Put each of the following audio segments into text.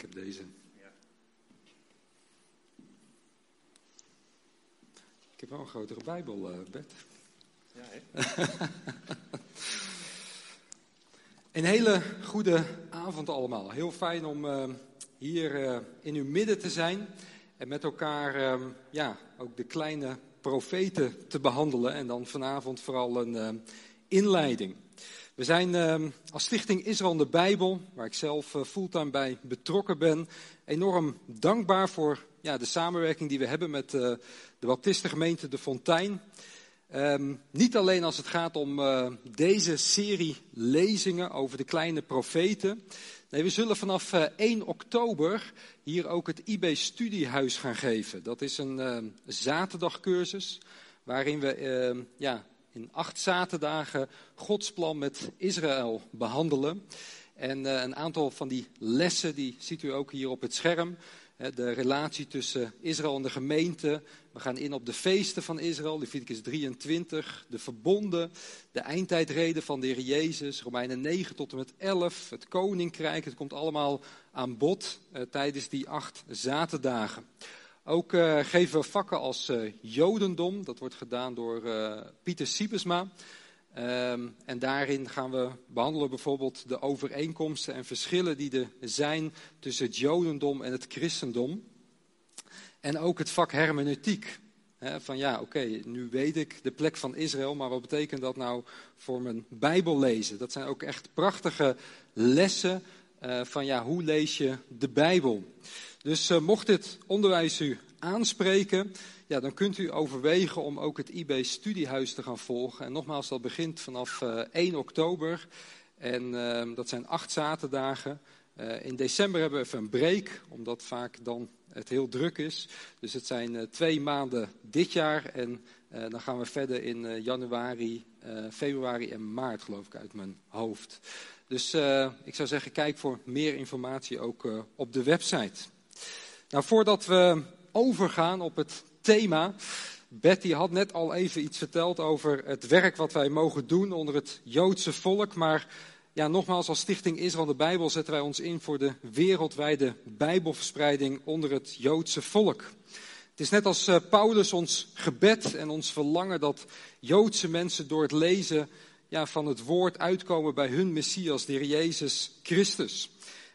Ik heb deze. Ik heb wel een grotere Bijbel, uh, Bert. Ja, hè? een hele goede avond allemaal. Heel fijn om uh, hier uh, in uw midden te zijn en met elkaar uh, ja, ook de kleine profeten te behandelen. En dan vanavond vooral een inleiding. We zijn uh, als Stichting Israël de Bijbel, waar ik zelf uh, fulltime bij betrokken ben, enorm dankbaar voor ja, de samenwerking die we hebben met uh, de Baptistengemeente De Fontein. Um, niet alleen als het gaat om uh, deze serie lezingen over de kleine profeten. Nee, we zullen vanaf 1 oktober hier ook het IB Studiehuis gaan geven. Dat is een zaterdagcursus waarin we ehm, ja, in acht zaterdagen Gods plan met Israël behandelen. En uh, een aantal van die lessen, die ziet u ook hier op het scherm. De relatie tussen Israël en de gemeente. We gaan in op de feesten van Israël, Leviticus 23. De verbonden, de eindtijdreden van de Heer Jezus, Romeinen 9 tot en met 11. Het koninkrijk, het komt allemaal aan bod uh, tijdens die acht zaterdagen. Ook uh, geven we vakken als uh, Jodendom. Dat wordt gedaan door uh, Pieter Siebesma. Um, en daarin gaan we behandelen bijvoorbeeld de overeenkomsten en verschillen die er zijn tussen het Jodendom en het Christendom. En ook het vak hermeneutiek. He, van ja, oké, nu weet ik de plek van Israël, maar wat betekent dat nou voor mijn Bijbel lezen? Dat zijn ook echt prachtige lessen van ja, hoe lees je de Bijbel? Dus uh, mocht dit onderwijs u aanspreken, ja, dan kunt u overwegen om ook het IB Studiehuis te gaan volgen. En nogmaals, dat begint vanaf uh, 1 oktober. En uh, dat zijn acht zaterdagen. Uh, in december hebben we even een break, omdat vaak dan het heel druk is. Dus het zijn twee maanden dit jaar. En dan gaan we verder in januari, februari en maart, geloof ik, uit mijn hoofd. Dus ik zou zeggen, kijk voor meer informatie ook op de website. Nou, voordat we overgaan op het thema. Betty had net al even iets verteld over het werk wat wij mogen doen onder het Joodse volk. Maar ja, nogmaals, als Stichting Israël de Bijbel zetten wij ons in voor de wereldwijde Bijbelverspreiding onder het Joodse volk. Het is net als uh, Paulus ons gebed en ons verlangen dat Joodse mensen door het lezen ja, van het woord uitkomen bij hun Messias, de Heer Jezus Christus.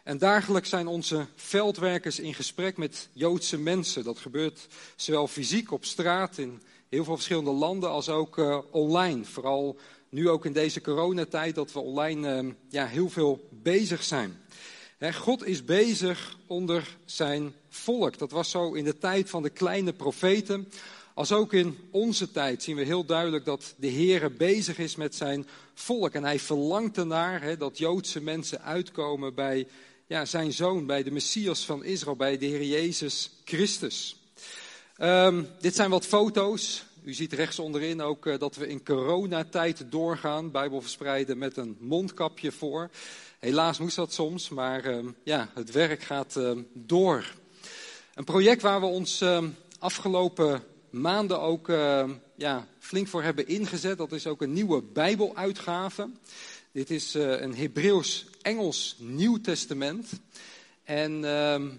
En dagelijks zijn onze veldwerkers in gesprek met Joodse mensen. Dat gebeurt zowel fysiek op straat in heel veel verschillende landen als ook uh, online. Vooral nu ook in deze coronatijd dat we online uh, ja, heel veel bezig zijn. He, God is bezig onder zijn volk. Dat was zo in de tijd van de kleine profeten. Als ook in onze tijd zien we heel duidelijk dat de Heer bezig is met zijn volk. En hij verlangt ernaar he, dat Joodse mensen uitkomen bij ja, zijn zoon, bij de Messias van Israël, bij de Heer Jezus Christus. Um, dit zijn wat foto's. U ziet rechts onderin ook uh, dat we in coronatijd doorgaan, Bijbel verspreiden met een mondkapje voor. Helaas moest dat soms, maar uh, ja, het werk gaat uh, door. Een project waar we ons afgelopen maanden ook ja, flink voor hebben ingezet, dat is ook een nieuwe Bijbeluitgave. Dit is een Hebreeuws Engels Nieuw Testament. En uh,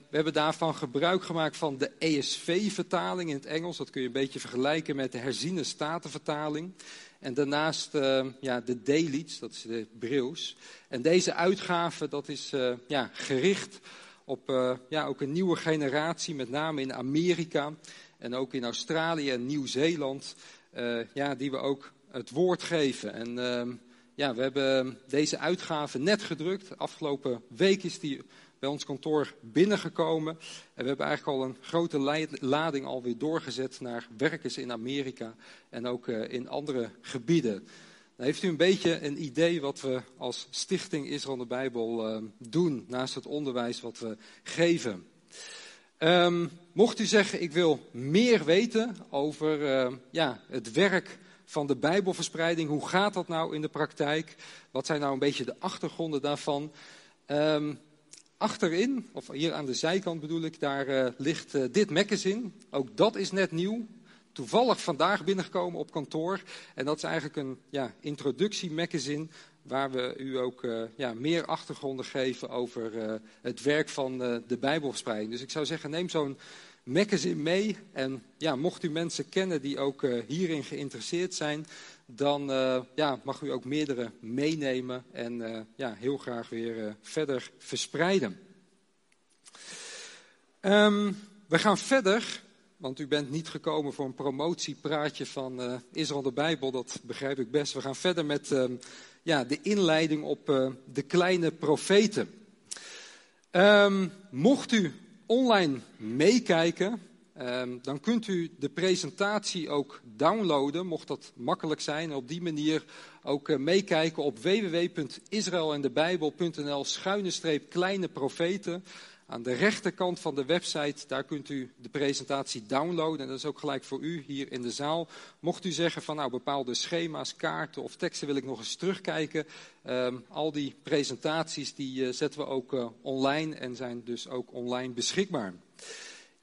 we hebben daarvan gebruik gemaakt van de ESV-vertaling in het Engels. Dat kun je een beetje vergelijken met de herziene statenvertaling. En daarnaast uh, ja, de Deliets, dat is de Hebreeuws. En deze uitgave dat is uh, ja, gericht op uh, ja, ook een nieuwe generatie, met name in Amerika en ook in Australië en Nieuw-Zeeland, ja, die we ook het woord geven. En ehm, ja, we hebben deze uitgave net gedrukt. Afgelopen week is die bij ons kantoor binnengekomen. En we hebben eigenlijk al een grote lading alweer doorgezet naar werkers in Amerika en ook uh, in andere gebieden. Dan heeft u een beetje een idee wat we als Stichting Israël de Bijbel uh, doen, naast het onderwijs wat we geven. Um, mocht u zeggen, ik wil meer weten over uh, ja, het werk van de Bijbelverspreiding. Hoe gaat dat nou in de praktijk? Wat zijn nou een beetje de achtergronden daarvan? Um, achterin, of hier aan de zijkant bedoel ik, daar uh, ligt uh, dit magazine. Ook dat is net nieuw. Toevallig vandaag binnengekomen op kantoor. En dat is eigenlijk een ja, introductiemagazine waar we u ook ja, meer achtergronden geven over het werk van de Bijbelverspreiding. Dus ik zou zeggen, neem zo'n magazine mee. En ja, mocht u mensen kennen die ook hierin geïnteresseerd zijn, dan ja, mag u ook meerdere meenemen en ja, heel graag weer verder verspreiden. Um, we gaan verder, want u bent niet gekomen voor een promotiepraatje van Israël de Bijbel, dat begrijp ik best. We gaan verder met uh, ja, de inleiding op de kleine profeten. Um, mocht u online meekijken, um, dan kunt u de presentatie ook downloaden, mocht dat makkelijk zijn. En op die manier ook meekijken op www.israelendebijbel.nl schuine streep kleine profeten. Aan de rechterkant van de website, daar kunt u de presentatie downloaden. En dat is ook gelijk voor u hier in de zaal. Mocht u zeggen van nou bepaalde schema's, kaarten of teksten wil ik nog eens terugkijken. Um, al die presentaties die uh, zetten we ook uh, online en zijn dus ook online beschikbaar.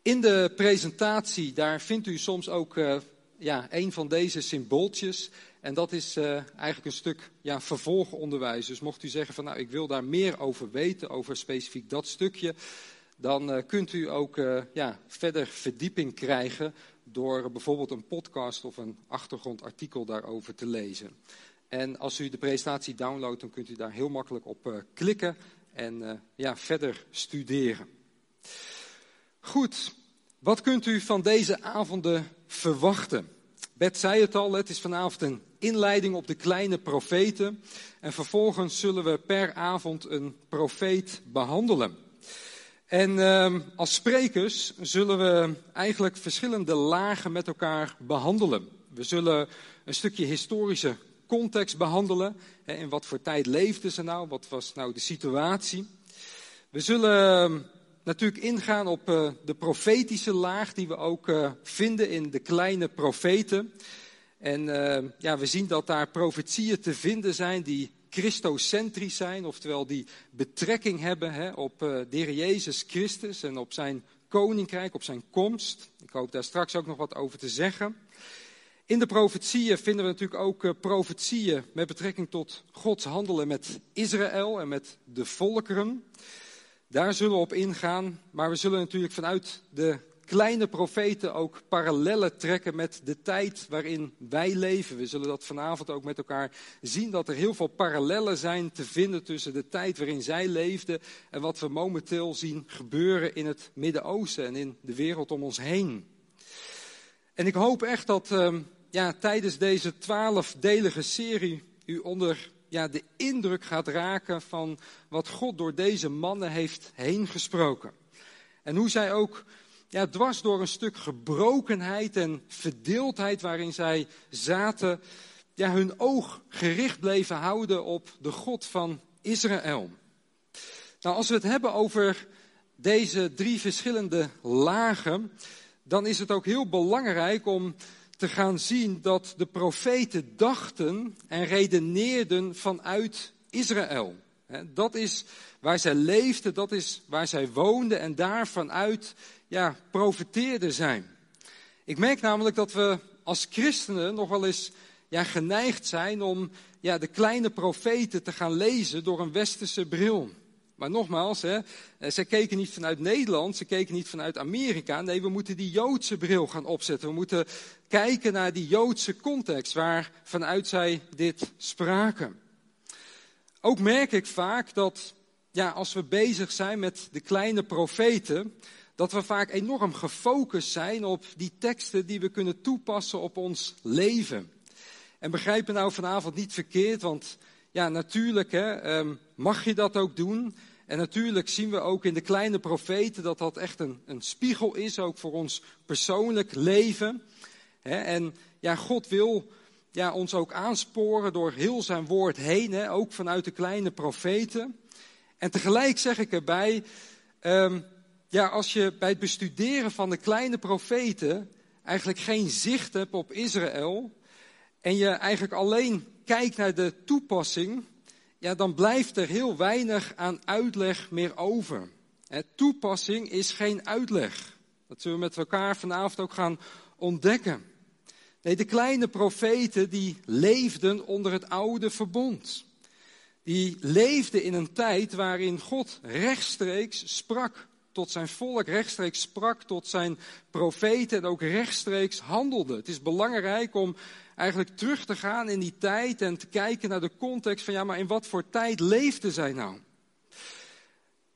In de presentatie, daar vindt u soms ook uh, ja, een van deze symbooltjes. En dat is uh, eigenlijk een stuk ja, vervolgonderwijs. Dus mocht u zeggen van nou ik wil daar meer over weten, over specifiek dat stukje, dan uh, kunt u ook uh, ja, verder verdieping krijgen door bijvoorbeeld een podcast of een achtergrondartikel daarover te lezen. En als u de presentatie downloadt, dan kunt u daar heel makkelijk op klikken en ja, verder studeren. Goed, wat kunt u van deze avonden verwachten? Bert zei het al, het is vanavond een inleiding op de kleine profeten. En vervolgens zullen we per avond een profeet behandelen. En uh, als sprekers zullen we eigenlijk verschillende lagen met elkaar behandelen. We zullen een stukje historische context behandelen. Hè, in wat voor tijd leefden ze nou? Wat was nou de situatie? We zullen ehm, natuurlijk ingaan op uh, de profetische laag die we ook uh, vinden in de kleine profeten. En uh, ja, we zien dat daar profetieën te vinden zijn die christocentrisch zijn, oftewel die betrekking hebben hè, op uh, de Heer Jezus Christus en op zijn koninkrijk, op zijn komst. Ik hoop daar straks ook nog wat over te zeggen. In de profetieën vinden we natuurlijk ook uh, profetieën met betrekking tot Gods handelen met Israël en met de volkeren. Daar zullen we op ingaan, maar we zullen natuurlijk vanuit de kleine profeten ook parallellen trekken met de tijd waarin wij leven. We zullen dat vanavond ook met elkaar zien, dat er heel veel parallellen zijn te vinden tussen de tijd waarin zij leefden en wat we momenteel zien gebeuren in het Midden-Oosten en in de wereld om ons heen. En ik hoop echt dat uh, ja, tijdens deze twaalfdelige serie u onder ja, de indruk gaat raken van wat God door deze mannen heeft heen gesproken. En hoe zij ook ja, dwars door een stuk gebrokenheid en verdeeldheid waarin zij zaten, ja, hun oog gericht bleven houden op de God van Israël. Nou, als we het hebben over deze drie verschillende lagen, dan is het ook heel belangrijk om te gaan zien dat de profeten dachten en redeneerden vanuit Israël. Dat is waar zij leefden, dat is waar zij woonden en daar vanuit ja, profeteerden zijn. Ik merk namelijk dat we als christenen nog wel eens ja, geneigd zijn om ja, de kleine profeten te gaan lezen door een westerse bril. Maar nogmaals, hè, eh, ze keken niet vanuit Nederland, ze keken niet vanuit Amerika. Nee, we moeten die Joodse bril gaan opzetten. We moeten kijken naar die Joodse context waar vanuit zij dit spraken. Ook merk ik vaak dat ja, als we bezig zijn met de kleine profeten, dat we vaak enorm gefocust zijn op die teksten die we kunnen toepassen op ons leven. En begrijp me nou vanavond niet verkeerd, want ja, natuurlijk hè, um, mag je dat ook doen. En natuurlijk zien we ook in de kleine profeten dat dat echt een, een spiegel is, ook voor ons persoonlijk leven. En ja, God wil ja, ons ook aansporen door heel zijn woord heen, ook vanuit de kleine profeten. En tegelijk zeg ik erbij, um, ja, als je bij het bestuderen van de kleine profeten eigenlijk geen zicht hebt op Israël en je eigenlijk alleen kijkt naar de toepassing, ja, dan blijft er heel weinig aan uitleg meer over. toepassing is geen uitleg. Dat zullen we met elkaar vanavond ook gaan ontdekken. Nee, de kleine profeten die leefden onder het oude verbond. Die leefde in een tijd waarin God rechtstreeks sprak tot zijn volk, rechtstreeks sprak tot zijn profeten en ook rechtstreeks handelde. Het is belangrijk om eigenlijk terug te gaan in die tijd en te kijken naar de context van ja, maar in wat voor tijd leefde zij nou?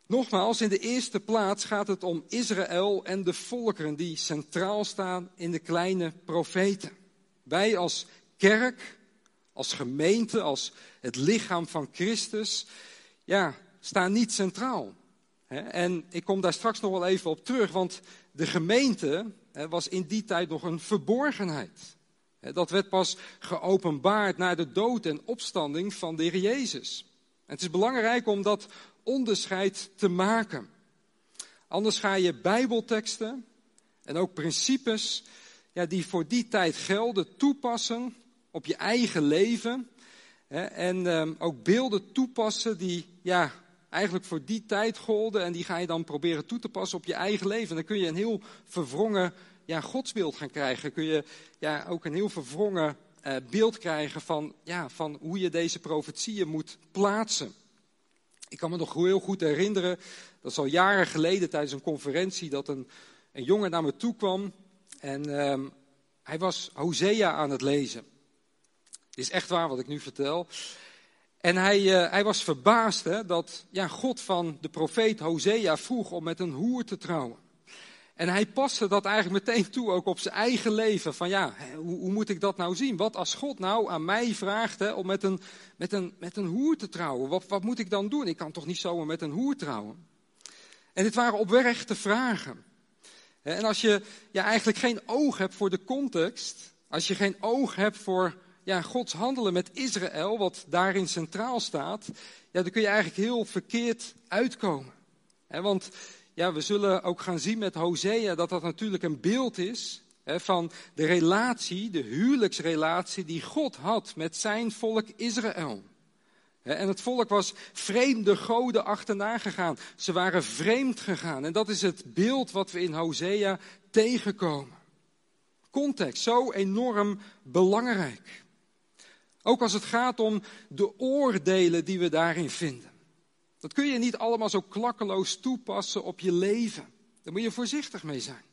Nogmaals, in de eerste plaats gaat het om Israël en de volkeren die centraal staan in de kleine profeten. Wij als kerk, als gemeente, als het lichaam van Christus, ja, staan niet centraal. En ik kom daar straks nog wel even op terug, want de gemeente was in die tijd nog een verborgenheid. Dat werd pas geopenbaard na de dood en opstanding van de Heer Jezus. En het is belangrijk om dat onderscheid te maken. Anders ga je Bijbelteksten en ook principes ja, die voor die tijd gelden toepassen op je eigen leven. En ehm, ook beelden toepassen die ja, eigenlijk voor die tijd golden. En die ga je dan proberen toe te passen op je eigen leven. En dan kun je een heel verwrongen ja, godsbeeld gaan krijgen. Kun je ja, ook een heel verwrongen uh, beeld krijgen van, ja, van hoe je deze profetieën moet plaatsen. Ik kan me nog heel goed herinneren, dat is al jaren geleden tijdens een conferentie, dat een, een jongen naar me toe kwam. En uh, hij was Hosea aan het lezen. Het is echt waar wat ik nu vertel. En hij, uh, hij was verbaasd hè, dat ja, God van de profeet Hosea vroeg om met een hoer te trouwen. En hij paste dat eigenlijk meteen toe, ook op zijn eigen leven. Van ja, hoe, hoe moet ik dat nou zien? Wat als God nou aan mij vraagt hè, om met een, met, een, met een hoer te trouwen? Wat, wat moet ik dan doen? Ik kan toch niet zomaar met een hoer trouwen? En dit waren oprechte vragen. En als je ja, eigenlijk geen oog hebt voor de context, als je geen oog hebt voor ja, Gods handelen met Israël, wat daarin centraal staat, ja, dan kun je eigenlijk heel verkeerd uitkomen. Want ja, we zullen ook gaan zien met Hosea dat dat natuurlijk een beeld is van de relatie, de huwelijksrelatie die God had met zijn volk Israël. En het volk was vreemde goden achterna gegaan. Ze waren vreemd gegaan. En dat is het beeld wat we in Hosea tegenkomen. Context, zo enorm belangrijk. Ook als het gaat om de oordelen die we daarin vinden. Dat kun je niet allemaal zo klakkeloos toepassen op je leven. Daar moet je voorzichtig mee zijn.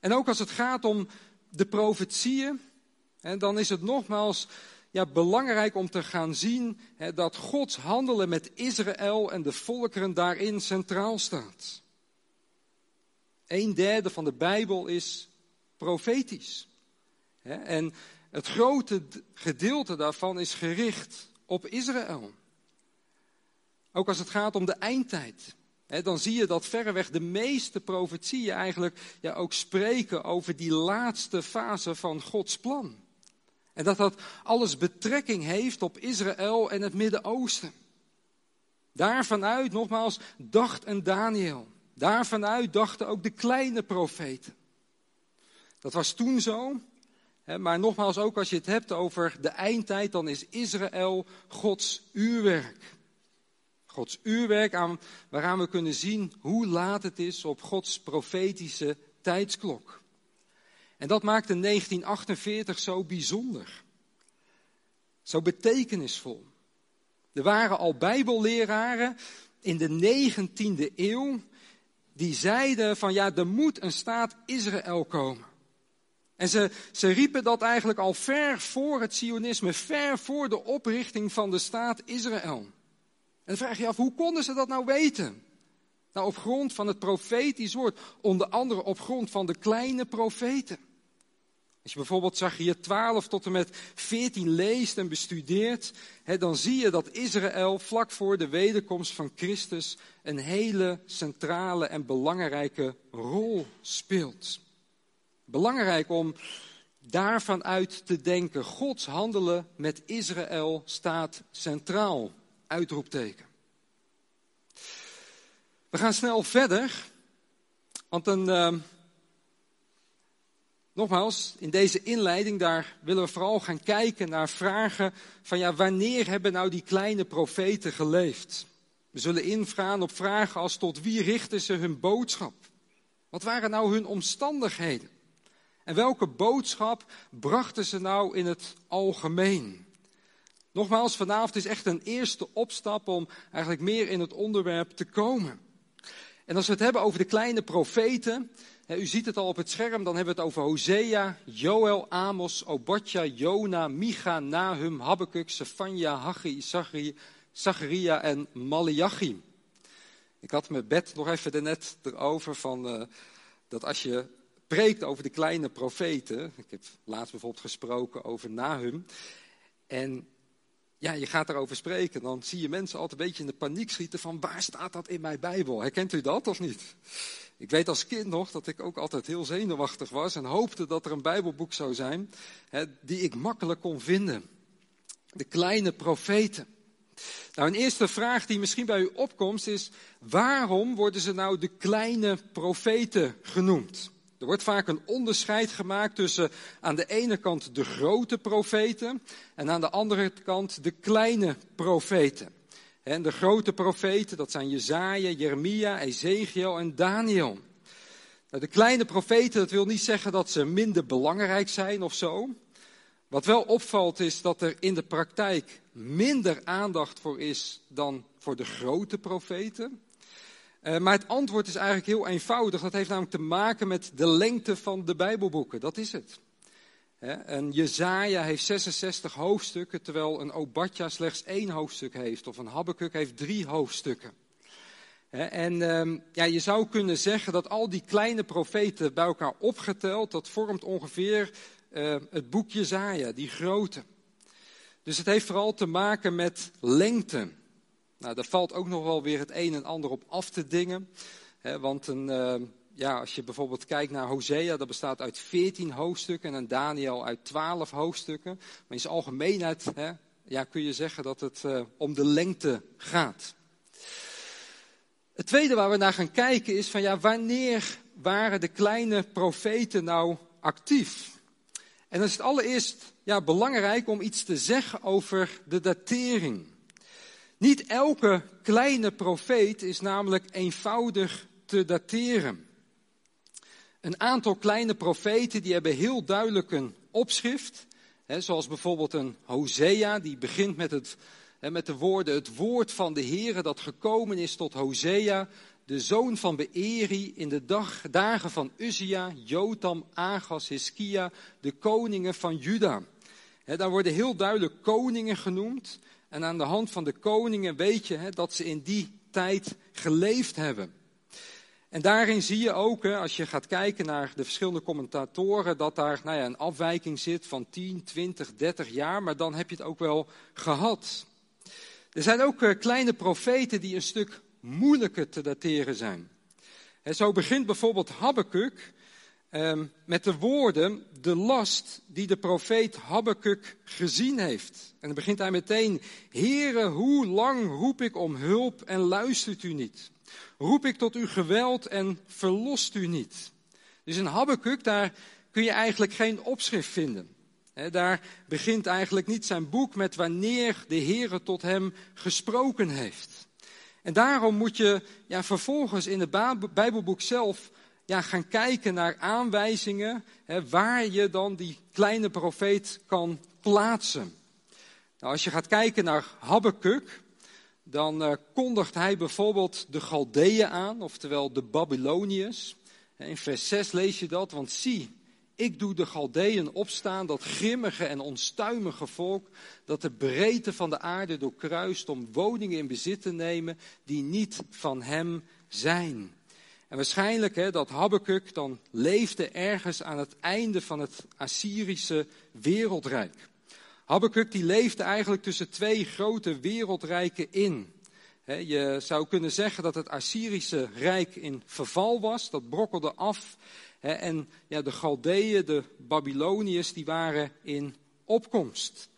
En ook als het gaat om de profetieën, dan is het nogmaals ja, belangrijk om te gaan zien dat Gods handelen met Israël en de volkeren daarin centraal staat. Een derde van de Bijbel is profetisch. En het grote gedeelte daarvan is gericht op Israël. Ook als het gaat om de eindtijd. dan zie je dat verreweg de meeste profetieën eigenlijk ja, ook spreken over die laatste fase van Gods plan. En dat dat alles betrekking heeft op Israël en het Midden-Oosten. Daarvanuit, nogmaals, dacht een Daniel. Daarvanuit dachten ook de kleine profeten. Dat was toen zo. Maar nogmaals, ook als je het hebt over de eindtijd, dan is Israël Gods uurwerk. Gods uurwerk aan, waaraan we kunnen zien hoe laat het is op Gods profetische tijdsklok. En dat maakte 1948 zo bijzonder. Zo betekenisvol. Er waren al bijbelleraren in de 19e eeuw die zeiden van ja, er moet een staat Israël komen. En ze, ze riepen dat eigenlijk al ver voor het Sionisme, ver voor de oprichting van de staat Israël. En dan vraag je af, hoe konden ze dat nou weten? Nou, op grond van het profetisch woord, onder andere op grond van de kleine profeten. Als je bijvoorbeeld Zachariah 12 tot en met 14 leest en bestudeert, dan zie je dat Israël vlak voor de wederkomst van Christus een hele centrale en belangrijke rol speelt. Belangrijk om daarvan uit te denken. Gods handelen met Israël staat centraal. Uitroepteken. We gaan snel verder. Want een, uh, nogmaals, in deze inleiding, daar willen we vooral gaan kijken naar vragen van ja, wanneer hebben nou die kleine profeten geleefd? We zullen ingaan op vragen als tot wie richten ze hun boodschap? Wat waren nou hun omstandigheden? En welke boodschap brachten ze nou in het algemeen? Nogmaals, vanavond is echt een eerste opstap om eigenlijk meer in het onderwerp te komen. En als we het hebben over de kleine profeten, u ziet het al op het scherm, dan hebben we het over Hosea, Joel, Amos, Obadja, Jona, Micha, Nahum, Habakkuk, Sefania, Haggai, Zacharia en Malachi. Ik had mijn bed nog even net erover van uh, dat als je preekt over de kleine profeten, ik heb laatst bijvoorbeeld gesproken over Nahum, en ja, je gaat daarover spreken, dan zie je mensen altijd een beetje in de paniek schieten van waar staat dat in mijn Bijbel? Herkent u dat of niet? Ik weet als kind nog dat ik ook altijd heel zenuwachtig was en hoopte dat er een Bijbelboek zou zijn hè, die ik makkelijk kon vinden. De kleine profeten. Nou, een eerste vraag die misschien bij u opkomt is, waarom worden ze nou de kleine profeten genoemd? Er wordt vaak een onderscheid gemaakt tussen aan de ene kant de grote profeten en aan de andere kant de kleine profeten. En de grote profeten, dat zijn Jezaja, Jeremia, Ezekiel en Daniel. Nou, de kleine profeten, dat wil niet zeggen dat ze minder belangrijk zijn of zo. Wat wel opvalt is dat er in de praktijk minder aandacht voor is dan voor de grote profeten. Uh, maar het antwoord is eigenlijk heel eenvoudig. Dat heeft namelijk te maken met de lengte van de Bijbelboeken. Dat is het. En Jezaja heeft 66 hoofdstukken, terwijl een Obadja slechts één hoofdstuk heeft. Of een Habakkuk heeft drie hoofdstukken. En um, ja, je zou kunnen zeggen dat al die kleine profeten bij elkaar opgeteld, dat vormt ongeveer uh, het boek Jezaja, die grote. Dus het heeft vooral te maken met lengte. Nou, daar valt ook nog wel weer het een en ander op af te dingen. Hè, want een, uh, ja, als je bijvoorbeeld kijkt naar Hosea, dat bestaat uit 14 hoofdstukken en Daniel uit 12 hoofdstukken. Maar in zijn algemeenheid hè, ja, kun je zeggen dat het uh, om de lengte gaat. Het tweede waar we naar gaan kijken is van ja, wanneer waren de kleine profeten nou actief? En dan is het allereerst ja, belangrijk om iets te zeggen over de datering. Niet elke kleine profeet is namelijk eenvoudig te dateren. Een aantal kleine profeten die hebben heel duidelijk een opschrift. Hè, zoals bijvoorbeeld een Hosea, die begint met, het, hè, met de woorden: Het woord van de Heere dat gekomen is tot Hosea, de zoon van Beeri, in de dag, dagen van Uzia, Jotam, Agas, Hiskia, de koningen van Juda. Daar worden heel duidelijk koningen genoemd. En aan de hand van de koningen weet je he, dat ze in die tijd geleefd hebben. En daarin zie je ook, als je gaat kijken naar de verschillende commentatoren, dat daar nou ja, een afwijking zit van 10, 20, 30 jaar, maar dan heb je het ook wel gehad. Er zijn ook eh, kleine profeten die een stuk moeilijker te dateren zijn. Zo begint bijvoorbeeld Habakkuk ehm, met de woorden, de last die de profeet Habakkuk gezien heeft. En dan begint hij meteen, Heere, hoe lang roep ik om hulp en luistert u niet? Roep ik tot uw geweld en verlost u niet? Dus in Habakkuk, daar kun je eigenlijk geen opschrift vinden. daar begint eigenlijk niet zijn boek met wanneer de Heere tot hem gesproken heeft. En daarom moet je ja, vervolgens in het Bijbelboek zelf ja, gaan kijken naar aanwijzingen hè, waar je dan die kleine profeet kan plaatsen. Nou, als je gaat kijken naar Habakkuk, dan uh, kondigt hij bijvoorbeeld de Galdeeën aan, oftewel de Babyloniërs. In vers 6 lees je dat, want zie, ik doe de Galdeën opstaan, dat grimmige en onstuimige volk, dat de breedte van de aarde doorkruist om woningen in bezit te nemen die niet van hem zijn. En waarschijnlijk hè, dat Habakkuk dan leefde ergens aan het einde van het Assyrische wereldrijk. Habakkuk die leefde eigenlijk tussen twee grote wereldrijken in. Je zou kunnen zeggen dat het Assyrische rijk in verval was, dat brokkelde af. En ja, de Galdeeën, de Babyloniërs, die waren in opkomst.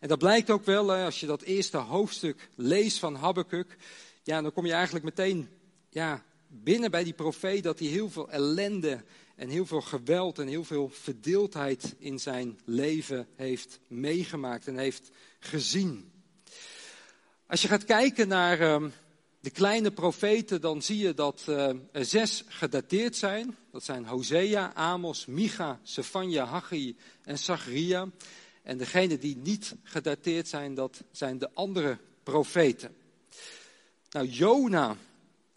En dat blijkt ook wel als je dat eerste hoofdstuk leest van Habakkuk. Ja, dan kom je eigenlijk meteen ja, binnen bij die profeet dat hij heel veel ellende en heel veel geweld en heel veel verdeeldheid in zijn leven heeft meegemaakt en heeft gezien. Als je gaat kijken naar uh, de kleine profeten, dan zie je dat uh, er zes gedateerd zijn. Dat zijn Hosea, Amos, Micha, Sefania, Haggai en Zacharia. En degene die niet gedateerd zijn, dat zijn de andere profeten. Nou, Jona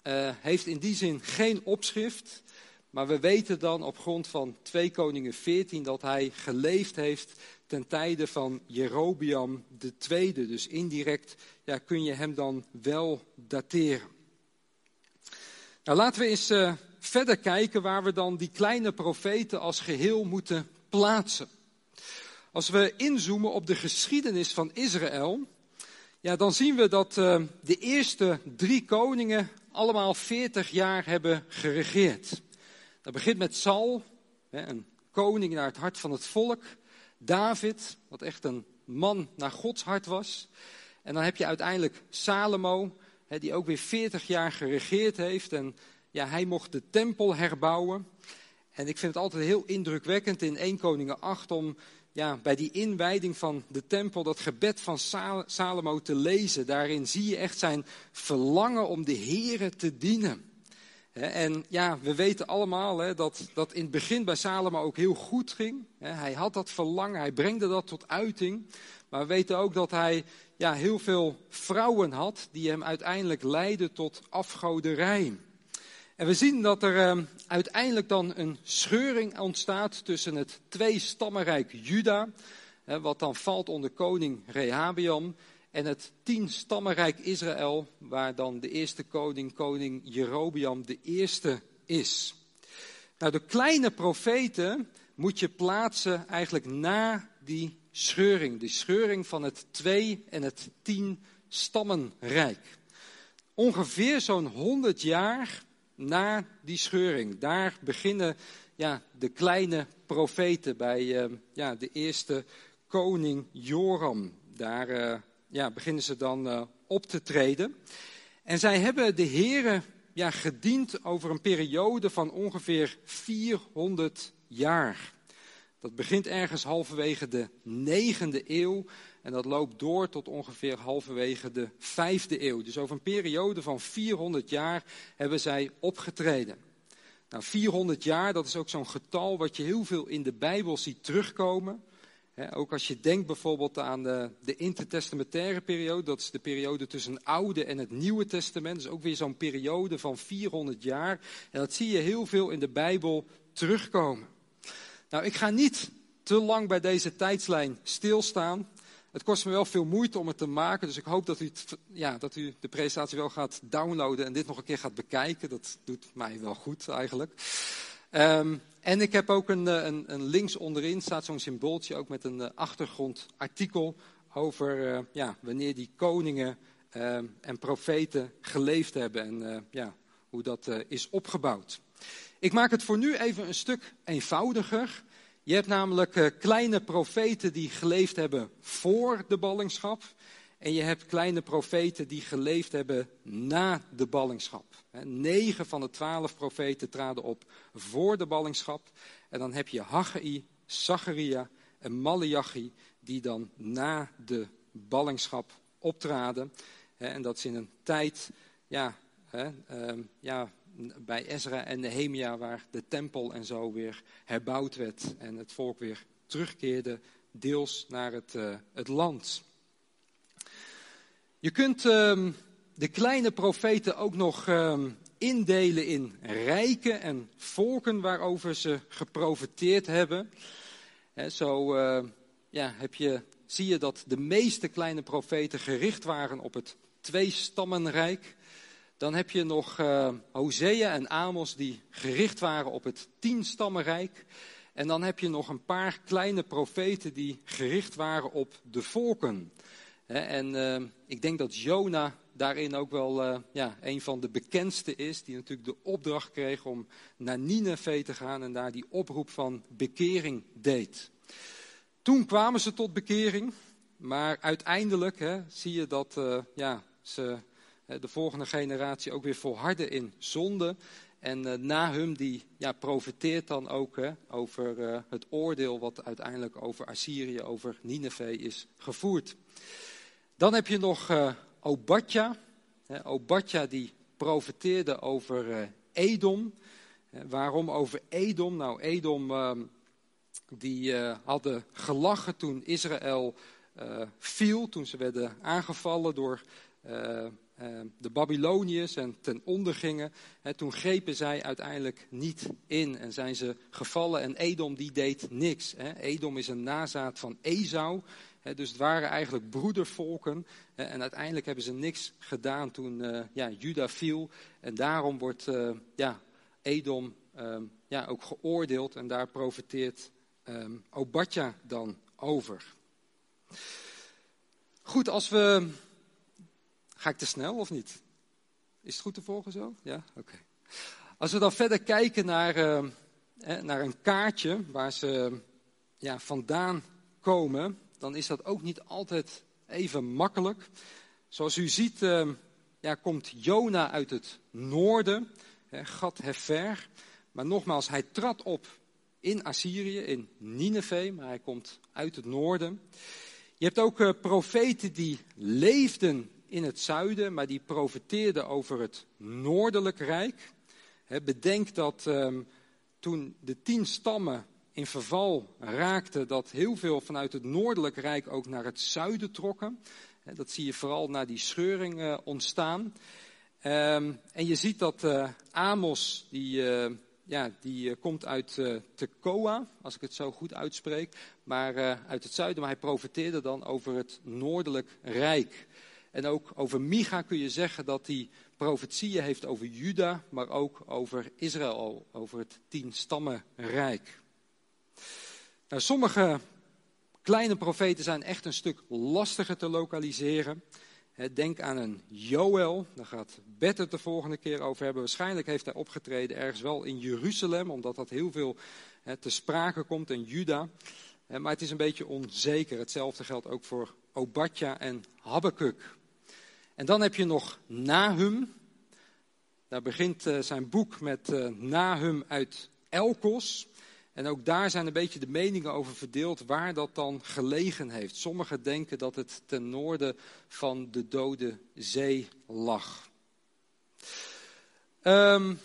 uh, heeft in die zin geen opschrift. Maar we weten dan op grond van 2 Koningen 14 dat hij geleefd heeft ten tijde van Jerobiam II. Dus indirect ja, kun je hem dan wel dateren. Nou, laten we eens uh, verder kijken waar we dan die kleine profeten als geheel moeten plaatsen. Als we inzoomen op de geschiedenis van Israël, ja, dan zien we dat uh, de eerste drie koningen allemaal 40 jaar hebben geregeerd. Dat begint met Saul, een koning naar het hart van het volk. David, wat echt een man naar Gods hart was. En dan heb je uiteindelijk Salomo, die ook weer 40 jaar geregeerd heeft. En ja, hij mocht de tempel herbouwen. En ik vind het altijd heel indrukwekkend in 1 Koningen 8 om ja, bij die inwijding van de tempel dat gebed van Salomo te lezen. Daarin zie je echt zijn verlangen om de Here te dienen. En ja, we weten allemaal hè, dat dat in het begin bij Salomo ook heel goed ging. Hij had dat verlangen, hij brengde dat tot uiting. Maar we weten ook dat hij ja, heel veel vrouwen had die hem uiteindelijk leidden tot afgoderij. En we zien dat er uh, uiteindelijk dan een scheuring ontstaat tussen het twee-stammenrijk Juda, hè, wat dan valt onder koning Rehabiam, en het tien-stammenrijk Israël, waar dan de eerste koning, koning Jerobiam, de eerste is. Nou, de kleine profeten moet je plaatsen eigenlijk na die scheuring. De scheuring van het twee- en het tien-stammenrijk. Ongeveer zo'n honderd jaar na die scheuring. Daar beginnen ja, de kleine profeten bij uh, ja, de eerste koning Joram. Daar uh, ja, beginnen ze dan uh, op te treden. En zij hebben de Here ja, gediend over een periode van ongeveer 400 jaar. Dat begint ergens halverwege de negende eeuw en dat loopt door tot ongeveer halverwege de vijfde eeuw. Dus over een periode van 400 jaar hebben zij opgetreden. Nou, 400 jaar, dat is ook zo'n getal wat je heel veel in de Bijbel ziet terugkomen. ook als je denkt bijvoorbeeld aan de, de intertestamentaire periode, dat is de periode tussen het Oude en het Nieuwe Testament. Is ook weer zo'n periode van 400 jaar. En dat zie je heel veel in de Bijbel terugkomen. Nou, ik ga niet te lang bij deze tijdslijn stilstaan. Het kost me wel veel moeite om het te maken, dus ik hoop dat u, ja, dat u de presentatie wel gaat downloaden en dit nog een keer gaat bekijken. Dat doet mij wel goed eigenlijk. Um, en ik heb ook een, een, een links onderin staat zo'n symbooltje ook met een uh, achtergrondartikel over uh, ja, wanneer die koningen uh, en profeten geleefd hebben en eh, ja, hoe dat is opgebouwd. Ik maak het voor nu even een stuk eenvoudiger. Je hebt namelijk uh, kleine profeten die geleefd hebben voor de ballingschap. En je hebt kleine profeten die geleefd hebben na de ballingschap. Negen van de twaalf profeten traden op voor de ballingschap. En dan heb je Haggai, Zacharia en Malachi die dan na de ballingschap optraden. En dat is in een tijd ja, ehm, ja, bij Ezra en Nehemia, waar de tempel en zo weer herbouwd werd en het volk weer terugkeerde deels naar het, uh, het land. Je kunt uh, de kleine profeten ook nog uh, indelen in rijken en volken waarover ze geprofiteerd hebben. He, zo eh, ja, heb je, zie je dat de meeste kleine profeten gericht waren op het twee-stammenrijk. Dan heb je nog uh, Hosea en Amos die gericht waren op het tienstammenrijk. En dan heb je nog een paar kleine profeten die gericht waren op de volken. en uh, ik denk dat Jona daarin ook wel uh, ja, een van de bekendste is. Die natuurlijk de opdracht kreeg om naar Nineveh te gaan en daar die oproep van bekering deed. Toen kwamen ze tot bekering. Maar uiteindelijk zie je dat ja, ze de volgende generatie ook weer volharden in zonde. En uh, Nahum die ja, profiteert dan ook hè, over uh, het oordeel wat uiteindelijk over Assyrië, over Nineveh is gevoerd. Dan heb je nog uh, Obadja. Hè, Obadja die profeteerde over Edom. waarom over Edom? Nou, Edom ehm, die hadden gelachen toen Israël viel, toen ze werden aangevallen door de Babyloniërs en ten onder gingen. toen grepen zij uiteindelijk niet in en zijn ze gevallen en Edom die deed niks. Edom is een nazaat van Esau, dus het waren eigenlijk broedervolken. En uiteindelijk hebben ze niks gedaan toen uh, ja, Juda viel. En daarom wordt uh, ja, Edom um, ja, ook geoordeeld. En daar profiteert um, Obadja dan over. Goed, als we. Ga ik te snel of niet? Is het goed te volgen zo? Ja? Oké. Als we dan verder kijken naar, uh, naar een kaartje waar ze ja, vandaan komen dan is dat ook niet altijd even makkelijk. Zoals u ziet, uh, ja, komt Jona uit het noorden, hè, Gad Hefer. Maar nogmaals, hij trad op in Assyrië, in Nineveh, maar hij komt uit het noorden. Je hebt ook uh, profeten die leefden in het zuiden, maar die profeteerden over het noordelijk rijk. bedenk dat uh, toen de tien stammen in verval raakte, dat heel veel vanuit het noordelijk rijk ook naar het zuiden trokken. Dat zie je vooral na die scheuring eh, ontstaan. Ehm, en je ziet dat uh, Amos, die, uh, ja, die komt uit Tekoa, als ik het zo goed uitspreek, maar uit het zuiden. Maar hij profeteerde dan over het noordelijk rijk. En ook over Micha kun je zeggen dat hij profetieën heeft over Juda, maar ook over Israël, over het tien stammenrijk. Nou, sommige kleine profeten zijn echt een stuk lastiger te lokaliseren. Denk aan een Joel, daar gaat Bert het de volgende keer over hebben. Waarschijnlijk heeft hij opgetreden ergens wel in Jeruzalem, omdat dat heel veel te sprake komt in Juda. Maar het is een beetje onzeker. Hetzelfde geldt ook voor Obadja en Habakkuk. En dan heb je nog Nahum. Daar begint eh, zijn boek met eh, Nahum uit Elkos. En ook daar zijn een beetje de meningen over verdeeld waar dat dan gelegen heeft. Sommigen denken dat het ten noorden van de Dode Zee lag. Um,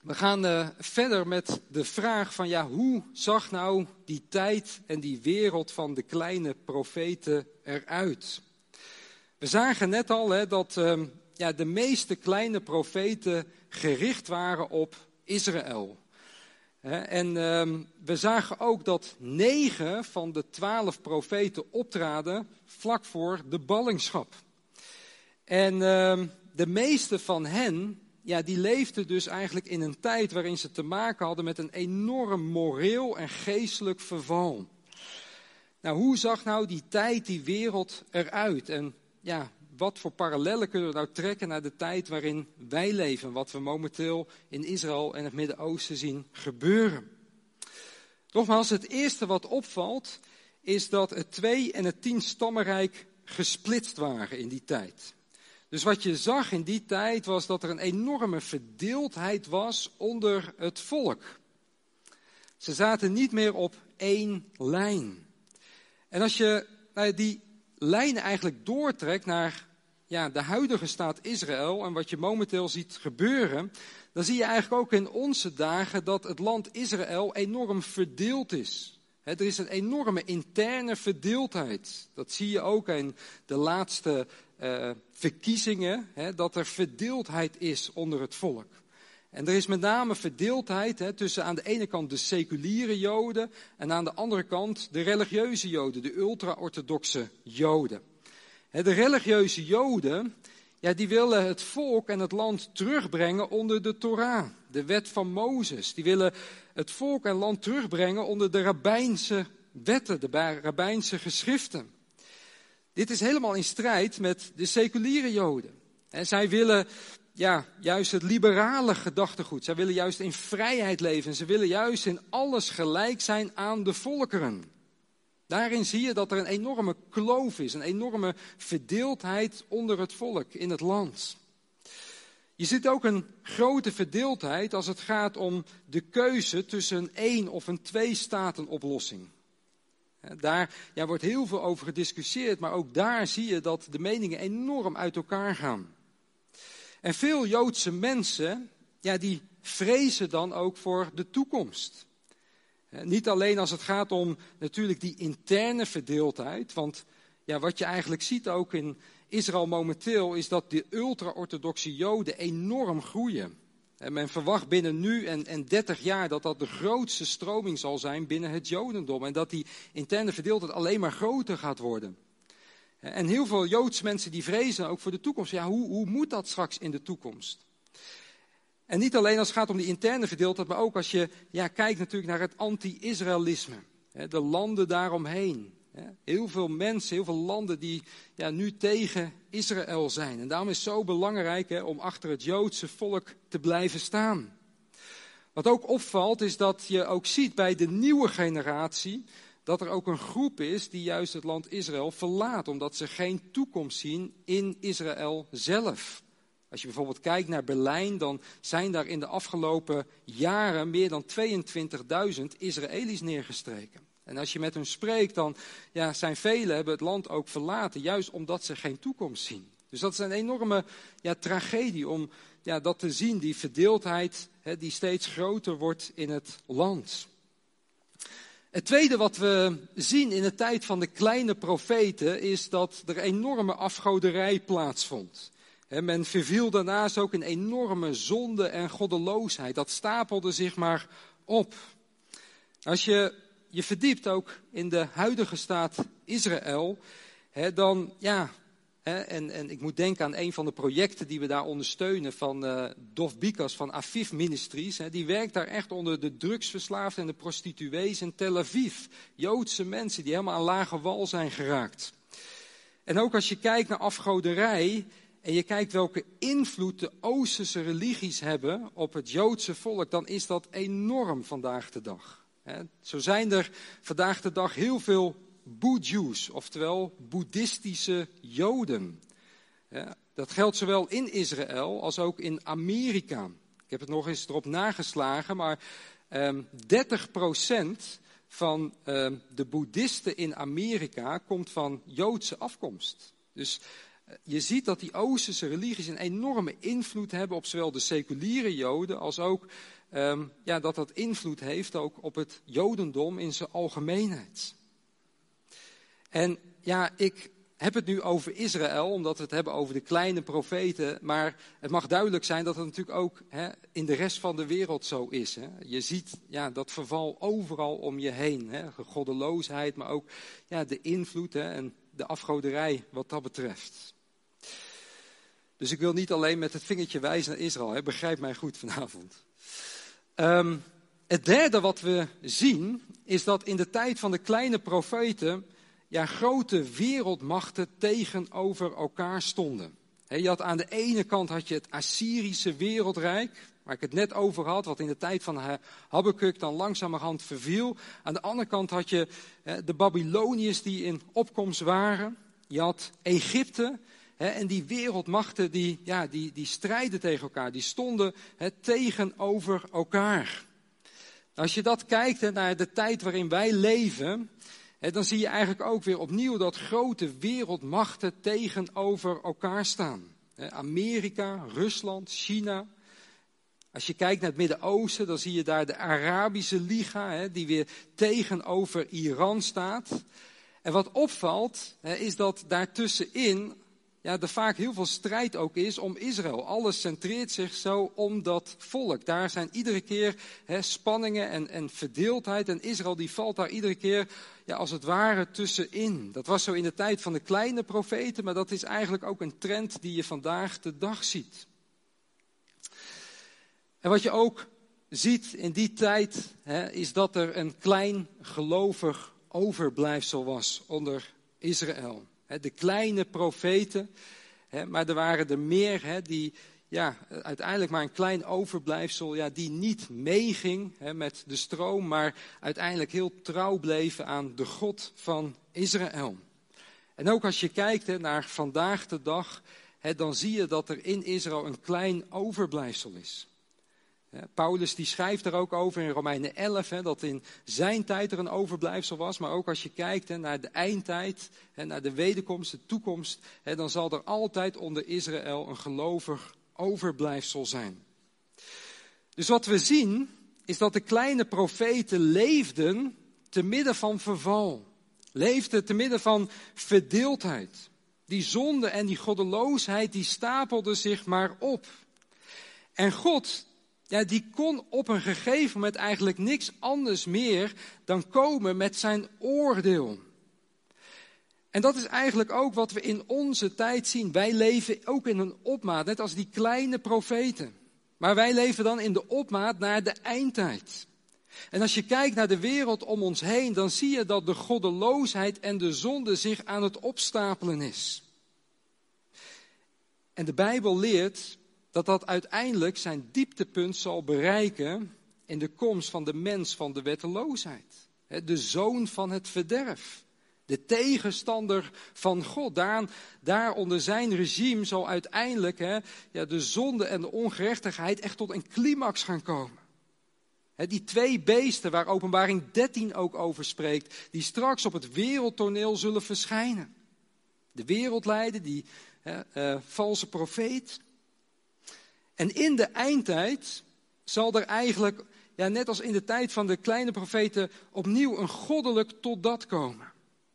we gaan uh, verder met de vraag van ja, hoe zag nou die tijd en die wereld van de kleine profeten eruit? We zagen net al hè, dat uh, ja, de meeste kleine profeten gericht waren op Israël. En ehm, we zagen ook dat negen van de twaalf profeten optraden vlak voor de ballingschap. En ehm, de meeste van hen, ja, die leefden dus eigenlijk in een tijd waarin ze te maken hadden met een enorm moreel en geestelijk verval. Nou, hoe zag nou die tijd, die wereld eruit? En ja, wat voor parallellen kunnen we nou trekken naar de tijd waarin wij leven, wat we momenteel in Israël en het Midden-Oosten zien gebeuren? Nogmaals, het eerste wat opvalt is dat het twee en het tien stammenrijk gesplitst waren in die tijd. Dus wat je zag in die tijd was dat er een enorme verdeeldheid was onder het volk. Ze zaten niet meer op één lijn. En als je nou, die lijnen eigenlijk doortrekt naar ja, de huidige staat Israël en wat je momenteel ziet gebeuren, dan zie je eigenlijk ook in onze dagen dat het land Israël enorm verdeeld is. er is een enorme interne verdeeldheid. Dat zie je ook in de laatste uh, verkiezingen, dat er verdeeldheid is onder het volk. En er is met name verdeeldheid tussen aan de ene kant de seculiere Joden en aan de andere kant de religieuze Joden, de ultra-orthodoxe Joden. De religieuze Joden, ja, die willen het volk en het land terugbrengen onder de Torah, de wet van Mozes. Die willen het volk en land terugbrengen onder de rabbijnse wetten, de rabbijnse geschriften. Dit is helemaal in strijd met de seculiere Joden. En zij willen ja, juist het liberale gedachtegoed. Zij willen juist in vrijheid leven. Ze willen juist in alles gelijk zijn aan de volkeren. Daarin zie je dat er een enorme kloof is, een enorme verdeeldheid onder het volk in het land. Je ziet ook een grote verdeeldheid als het gaat om de keuze tussen een één of een twee-staten-oplossing. Daar ja, wordt heel veel over gediscussieerd, maar ook daar zie je dat de meningen enorm uit elkaar gaan. En veel Joodse mensen, ja, die vrezen dan ook voor de toekomst. Niet alleen als het gaat om natuurlijk die interne verdeeldheid, want ja, wat je eigenlijk ziet ook in Israël momenteel is dat de ultra-orthodoxe Joden enorm groeien. En men verwacht binnen nu en, en 30 jaar dat dat de grootste stroming zal zijn binnen het Jodendom. En dat die interne verdeeldheid alleen maar groter gaat worden. En heel veel Joods mensen die vrezen ook voor de toekomst. Ja, hoe, hoe moet dat straks in de toekomst? En niet alleen als het gaat om die interne verdeeldheid, maar ook als je ja, kijkt natuurlijk naar het anti-Israëlisme. De landen daaromheen. Heel veel mensen, heel veel landen die ja, nu tegen Israël zijn. En daarom is het zo belangrijk hè, om achter het Joodse volk te blijven staan. Wat ook opvalt is dat je ook ziet bij de nieuwe generatie dat er ook een groep is die juist het land Israël verlaat, omdat ze geen toekomst zien in Israël zelf. Als je bijvoorbeeld kijkt naar Berlijn, dan zijn daar in de afgelopen jaren meer dan 22.000 Israëli's neergestreken. En als je met hen spreekt, dan ja, zijn velen hebben het land ook verlaten, juist omdat ze geen toekomst zien. Dus dat is een enorme ja, tragedie om ja, dat te zien, die verdeeldheid hè, die steeds groter wordt in het land. Het tweede wat we zien in de tijd van de kleine profeten is dat er enorme afgoderij plaatsvond. men verviel daarnaast ook een enorme zonde en goddeloosheid. Dat stapelde zich maar op. Als je je verdiept ook in de huidige staat Israël, dan ja, en, en, ik moet denken aan een van de projecten die we daar ondersteunen van uh, Dov Bikas van Aviv Ministries. die werkt daar echt onder de drugsverslaafden en de prostituees in Tel Aviv. Joodse mensen die helemaal aan lage wal zijn geraakt. En ook als je kijkt naar afgoderij en je kijkt welke invloed de Oosterse religies hebben op het Joodse volk, dan is dat enorm vandaag de dag. Zo zijn er vandaag de dag heel veel Boeddhus, oftewel boeddhistische Joden. dat geldt zowel in Israël als ook in Amerika. Ik heb het nog eens erop nageslagen, maar eh, 30% van eh, de boeddhisten in Amerika komt van Joodse afkomst. Dus eh, je ziet dat die Oosterse religies een enorme invloed hebben op zowel de seculiere Joden als ook um, ja, dat dat invloed heeft ook op het Jodendom in zijn algemeenheid. En ja, ik heb het nu over Israël, omdat we het hebben over de kleine profeten. Maar het mag duidelijk zijn dat het natuurlijk ook hè, in de rest van de wereld zo is. Hè. Je ziet ja, dat verval overal om je heen. Hè. Goddeloosheid, maar ook ja, de invloed hè, en de afgoderij wat dat betreft. Dus ik wil niet alleen met het vingertje wijzen naar Israël. Hè. Begrijp mij goed vanavond. Um, het derde wat we zien is dat in de tijd van de kleine profeten ja, grote wereldmachten tegenover elkaar stonden. je had aan de ene kant had je het Assyrische wereldrijk, waar ik het net over had, wat in de tijd van Habakkuk dan langzamerhand verviel. Aan de andere kant had je de Babyloniërs die in opkomst waren. Je had Egypte, en die wereldmachten die, ja, die, die strijden tegen elkaar, die stonden tegenover elkaar. Als je dat kijkt naar de tijd waarin wij leven, dan zie je eigenlijk ook weer opnieuw dat grote wereldmachten tegenover elkaar staan. Amerika, Rusland, China. Als je kijkt naar het Midden-Oosten, dan zie je daar de Arabische Liga, die weer tegenover Iran staat. En wat opvalt, is dat daartussenin ja, er vaak heel veel strijd ook is om Israël. Alles centreert zich zo om dat volk. Daar zijn iedere keer spanningen en, en verdeeldheid. En Israël die valt daar iedere keer ja, als het ware tussenin. Dat was zo in de tijd van de kleine profeten, maar dat is eigenlijk ook een trend die je vandaag de dag ziet. En wat je ook ziet in die tijd, is dat er een klein gelovig overblijfsel was onder Israël de kleine profeten. Maar er waren er meer die ja, uiteindelijk maar een klein overblijfsel, ja, die niet meeging met de stroom, maar uiteindelijk heel trouw bleven aan de God van Israël. En ook als je kijkt naar vandaag de dag, dan zie je dat er in Israël een klein overblijfsel is. Paulus die schrijft er ook over in Romeinen 11, hè, dat in zijn tijd er een overblijfsel was. Maar ook als je kijkt naar de eindtijd, hè, naar de wederkomst, de toekomst, hè, dan zal er altijd onder Israël een gelovig overblijfsel zijn. Dus wat we zien is dat de kleine profeten leefden te midden van verval. Leefden te midden van verdeeldheid. Die zonde en die goddeloosheid, die stapelden zich maar op. En God, ja, die kon op een gegeven moment eigenlijk niks anders meer dan komen met zijn oordeel. En dat is eigenlijk ook wat we in onze tijd zien. Wij leven ook in een opmaat, net als die kleine profeten. Maar wij leven dan in de opmaat naar de eindtijd. En als je kijkt naar de wereld om ons heen, dan zie je dat de goddeloosheid en de zonde zich aan het opstapelen is. En de Bijbel leert dat dat uiteindelijk zijn dieptepunt zal bereiken in de komst van de mens van de wetteloosheid. De zoon van het verderf. De tegenstander van God. Daar, daar onder zijn regime zal uiteindelijk hè, ja, de zonde en de ongerechtigheid echt tot een climax gaan komen. die twee beesten waar openbaring 13 ook over spreekt, die straks op het wereldtoneel zullen verschijnen. De wereldleider, die uh, valse profeet. En in de eindtijd zal er eigenlijk, ja, net als in de tijd van de kleine profeten, opnieuw een goddelijk totdat komen.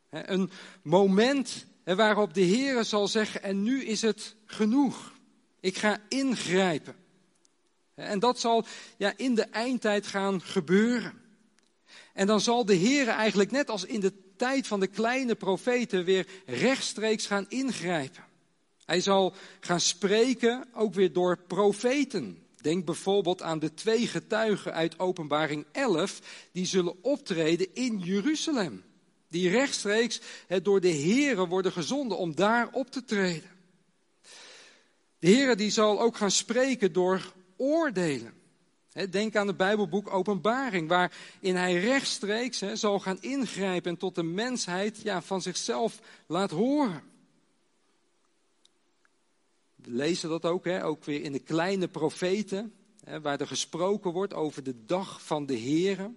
Een moment waarop de Heer zal zeggen, en nu is het genoeg. Ik ga ingrijpen. En dat zal ja, in de eindtijd gaan gebeuren. En dan zal de Heer eigenlijk net als in de tijd van de kleine profeten weer rechtstreeks gaan ingrijpen. Hij zal gaan spreken ook weer door profeten. Denk bijvoorbeeld aan de twee getuigen uit Openbaring 11, die zullen optreden in Jeruzalem. Die rechtstreeks door de Here worden gezonden om daar op te treden. De Here die zal ook gaan spreken door oordelen. Denk aan het Bijbelboek Openbaring, waarin hij rechtstreeks zal gaan ingrijpen en tot de mensheid ja, van zichzelf laat horen. We lezen dat ook, hè, ook weer in de kleine profeten, hè, waar er gesproken wordt over de dag van de Here.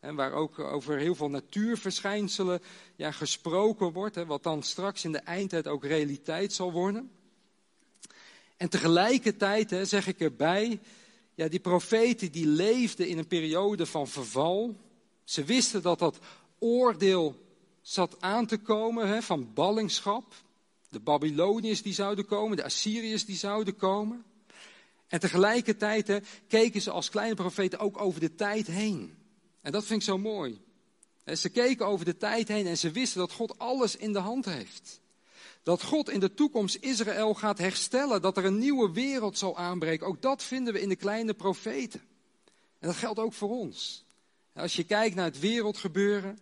En waar ook over heel veel natuurverschijnselen ja, gesproken wordt, hè, wat dan straks in de eindtijd ook realiteit zal worden. En tegelijkertijd hè, zeg ik erbij, ja, die profeten die leefden in een periode van verval. Ze wisten dat dat oordeel zat aan te komen hè, van ballingschap. De Babyloniërs die zouden komen, de Assyriërs die zouden komen. En tegelijkertijd keken ze als kleine profeten ook over de tijd heen. En dat vind ik zo mooi. Ze keken over de tijd heen en ze wisten dat God alles in de hand heeft. Dat God in de toekomst Israël gaat herstellen, dat er een nieuwe wereld zal aanbreken. Ook dat vinden we in de kleine profeten. En dat geldt ook voor ons. Als je kijkt naar het wereldgebeuren,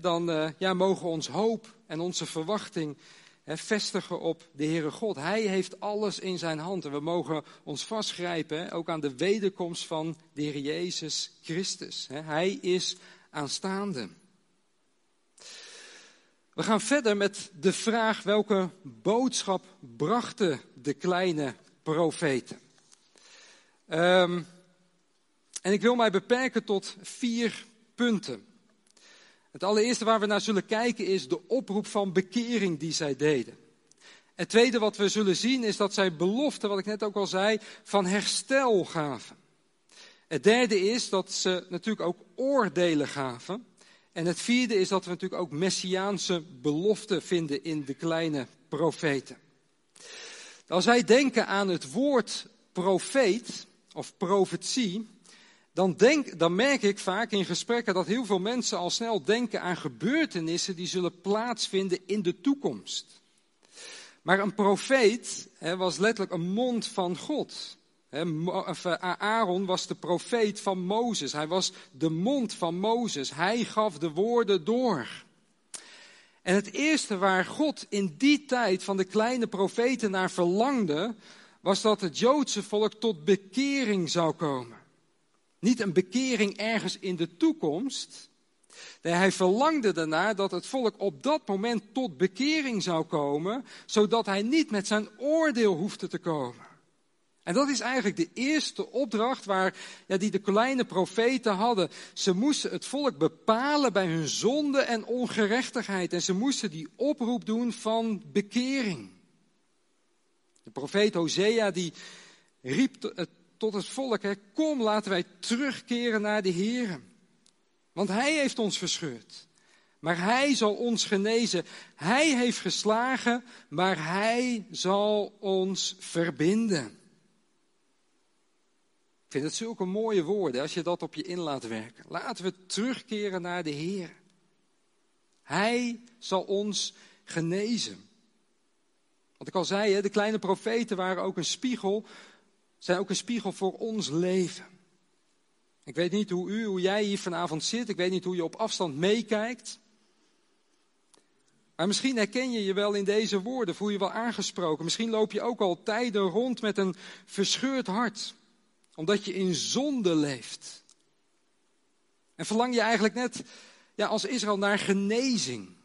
dan eh, ja, mogen ons hoop en onze verwachting vestigen op de Heere God. Hij heeft alles in zijn hand en we mogen ons vastgrijpen ook aan de wederkomst van de Heer Jezus Christus. Hij is aanstaande. We gaan verder met de vraag welke boodschap brachten de kleine profeten. Um, en ik wil mij beperken tot vier punten. Het allereerste waar we naar zullen kijken is de oproep van bekering die zij deden. Het tweede wat we zullen zien is dat zij beloften, wat ik net ook al zei, van herstel gaven. Het derde is dat ze natuurlijk ook oordelen gaven. En het vierde is dat we natuurlijk ook messiaanse beloften vinden in de kleine profeten. Als wij denken aan het woord profeet of profetie, dan, denk, dan merk ik vaak in gesprekken dat heel veel mensen al snel denken aan gebeurtenissen die zullen plaatsvinden in de toekomst. Maar een profeet was letterlijk een mond van God. Eh, Aaron was de profeet van Mozes. Hij was de mond van Mozes. Hij gaf de woorden door. En het eerste waar God in die tijd van de kleine profeten naar verlangde, was dat het Joodse volk tot bekering zou komen. Niet een bekering ergens in de toekomst. Nee, hij verlangde daarna dat het volk op dat moment tot bekering zou komen, zodat hij niet met zijn oordeel hoefde te komen. En dat is eigenlijk de eerste opdracht waar, ja, die de kleine profeten hadden. Ze moesten het volk bepalen bij hun zonde en ongerechtigheid. En ze moesten die oproep doen van bekering. De profeet Hosea die riep tot het volk, hè, kom laten wij terugkeren naar de Heer. Want Hij heeft ons verscheurd. Maar Hij zal ons genezen. Hij heeft geslagen, maar Hij zal ons verbinden. Ik vind het zulke mooie woorden als je dat op je in laat werken. Laten we terugkeren naar de Heer. Hij zal ons genezen. Wat ik al zei, de kleine profeten waren ook een spiegel, zijn ook een spiegel voor ons leven. Ik weet niet hoe u, hoe jij hier vanavond zit. Ik weet niet hoe je op afstand meekijkt. Maar misschien herken je je wel in deze woorden, voel je wel aangesproken. Misschien loop je ook al tijden rond met een verscheurd hart, omdat je in zonde leeft. En verlang je eigenlijk net ja, als Israël naar genezing.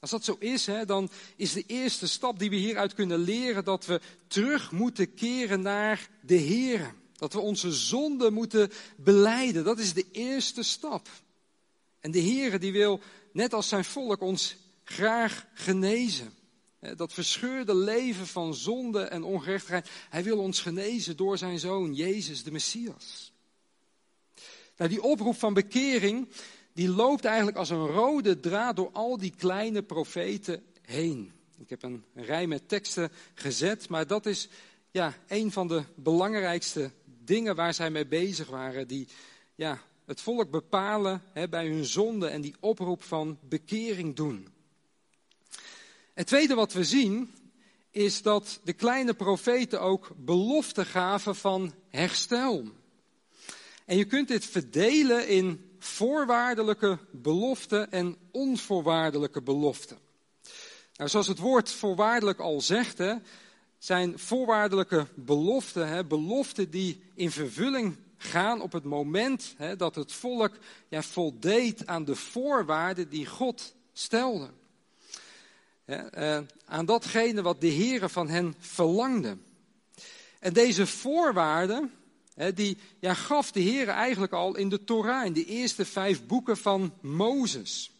Als dat zo is, hè, dan is de eerste stap die we hieruit kunnen leren dat we terug moeten keren naar de Heer. Dat we onze zonde moeten beleiden. Dat is de eerste stap. En de Heer die wil, net als zijn volk, ons graag genezen. Dat verscheurde leven van zonde en ongerechtigheid. Hij wil ons genezen door zijn zoon, Jezus de Messias. Nou, die oproep van bekering, die loopt eigenlijk als een rode draad door al die kleine profeten heen. Ik heb een rij met teksten gezet, maar dat is ja, een van de belangrijkste dingen waar zij mee bezig waren. Die ja, het volk bepalen hè, bij hun zonde en die oproep van bekering doen. Het tweede wat we zien is dat de kleine profeten ook beloften gaven van herstel. En je kunt dit verdelen in voorwaardelijke beloften en onvoorwaardelijke beloften. Nou, zoals het woord voorwaardelijk al zegt, hè, zijn voorwaardelijke beloften, hè, beloften die in vervulling gaan op het moment hè, dat het volk ja, voldeed aan de voorwaarden die God stelde. Eh, aan datgene wat de Heere van hen verlangde. En deze voorwaarden, die ja, gaf de Heer eigenlijk al in de Torah, in de eerste vijf boeken van Mozes.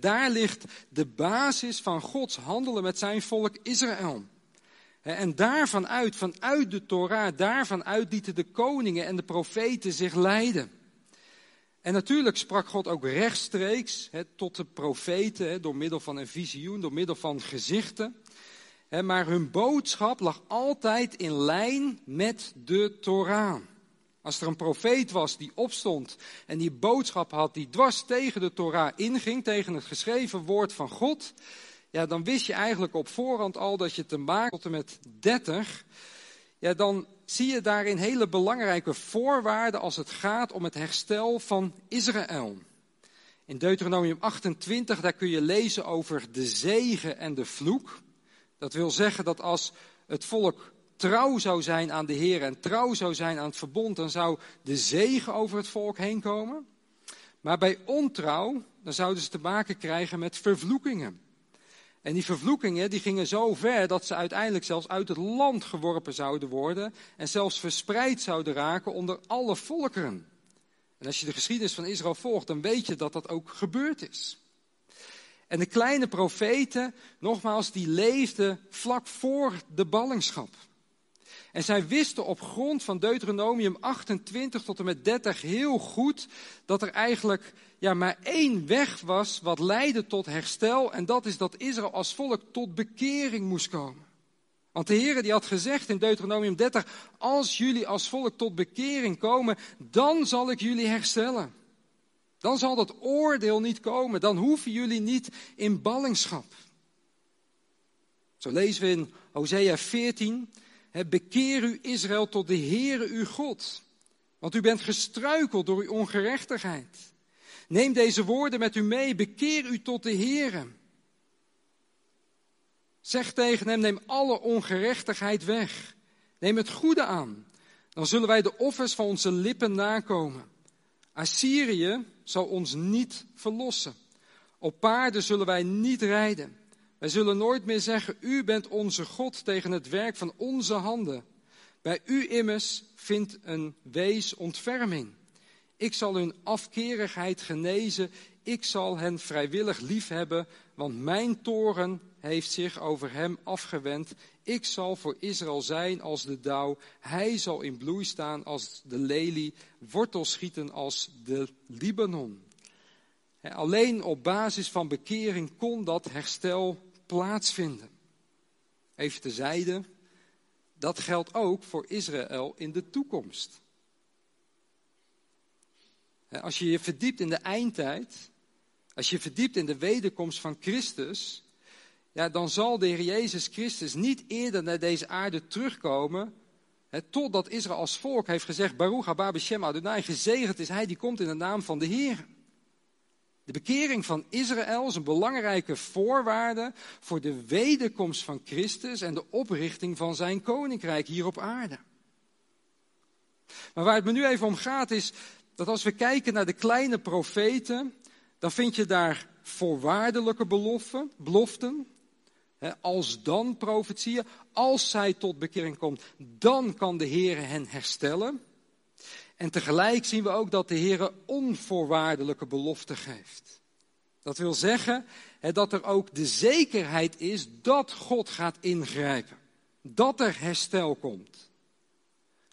daar ligt de basis van Gods handelen met zijn volk Israël. En daarvan uit, vanuit de Torah, daarvan uit lieten de koningen en de profeten zich leiden. En natuurlijk sprak God ook rechtstreeks tot de profeten door middel van een visioen, door middel van gezichten. Maar hun boodschap lag altijd in lijn met de Torah. Als er een profeet was die opstond en die boodschap had die dwars tegen de Torah inging, tegen het geschreven woord van God, ja, dan wist je eigenlijk op voorhand al dat je te maken en met 30, ja, dan zie je daarin hele belangrijke voorwaarden als het gaat om het herstel van Israël. In Deuteronomium 28, daar kun je lezen over de zegen en de vloek. Dat wil zeggen dat als het volk trouw zou zijn aan de Heer en trouw zou zijn aan het verbond, dan zou de zegen over het volk heen komen. Maar bij ontrouw, dan zouden ze te maken krijgen met vervloekingen. En die vervloekingen die gingen zo ver dat ze uiteindelijk zelfs uit het land geworpen zouden worden en zelfs verspreid zouden raken onder alle volkeren. En als je de geschiedenis van Israël volgt, dan weet je dat dat ook gebeurd is. En de kleine profeten, nogmaals, die leefden vlak voor de ballingschap. En zij wisten op grond van Deuteronomium 28 tot en met 30 heel goed dat er eigenlijk ja, maar één weg was wat leidde tot herstel. En dat is dat Israël als volk tot bekering moest komen. Want de Heer die had gezegd in Deuteronomium 30, als jullie als volk tot bekering komen, dan zal ik jullie herstellen. Dan zal dat oordeel niet komen. Dan hoeven jullie niet in ballingschap. Zo lezen we in Hosea 14. Bekeer u Israël tot de Heere uw God. Want u bent gestruikeld door uw ongerechtigheid. Neem deze woorden met u mee. Bekeer u tot de Heere. Zeg tegen hem, neem alle ongerechtigheid weg. Neem het goede aan. Dan zullen wij de offers van onze lippen nakomen. Assyrië zal ons niet verlossen. Op paarden zullen wij niet rijden. Wij zullen nooit meer zeggen, u bent onze God tegen het werk van onze handen. Bij u immers vindt een wees ontferming. Ik zal hun afkerigheid genezen. Ik zal hen vrijwillig liefhebben, want mijn toren heeft zich over hem afgewend. Ik zal voor Israël zijn als de dauw. Hij zal in bloei staan als de lelie, wortel schieten als de Libanon. Alleen op basis van bekering kon dat herstel plaatsvinden. Even tezijde, dat geldt ook voor Israël in de toekomst. Als je je verdiept in de eindtijd, als je verdiept in de wederkomst van Christus, ja, dan zal de Heer Jezus Christus niet eerder naar deze aarde terugkomen, totdat Israël als volk heeft gezegd, Baruch haba Shem Adonai, gezegend is hij die komt in de naam van de Heer. De bekering van Israël is een belangrijke voorwaarde voor de wederkomst van Christus en de oprichting van zijn koninkrijk hier op aarde. Maar waar het me nu even om gaat is dat als we kijken naar de kleine profeten, dan vind je daar voorwaardelijke beloften, beloften als dan profetieën, als zij tot bekering komt, dan kan de Heer hen herstellen. En tegelijk zien we ook dat de Heer onvoorwaardelijke beloften geeft. Dat wil zeggen dat er ook de zekerheid is dat God gaat ingrijpen. Dat er herstel komt.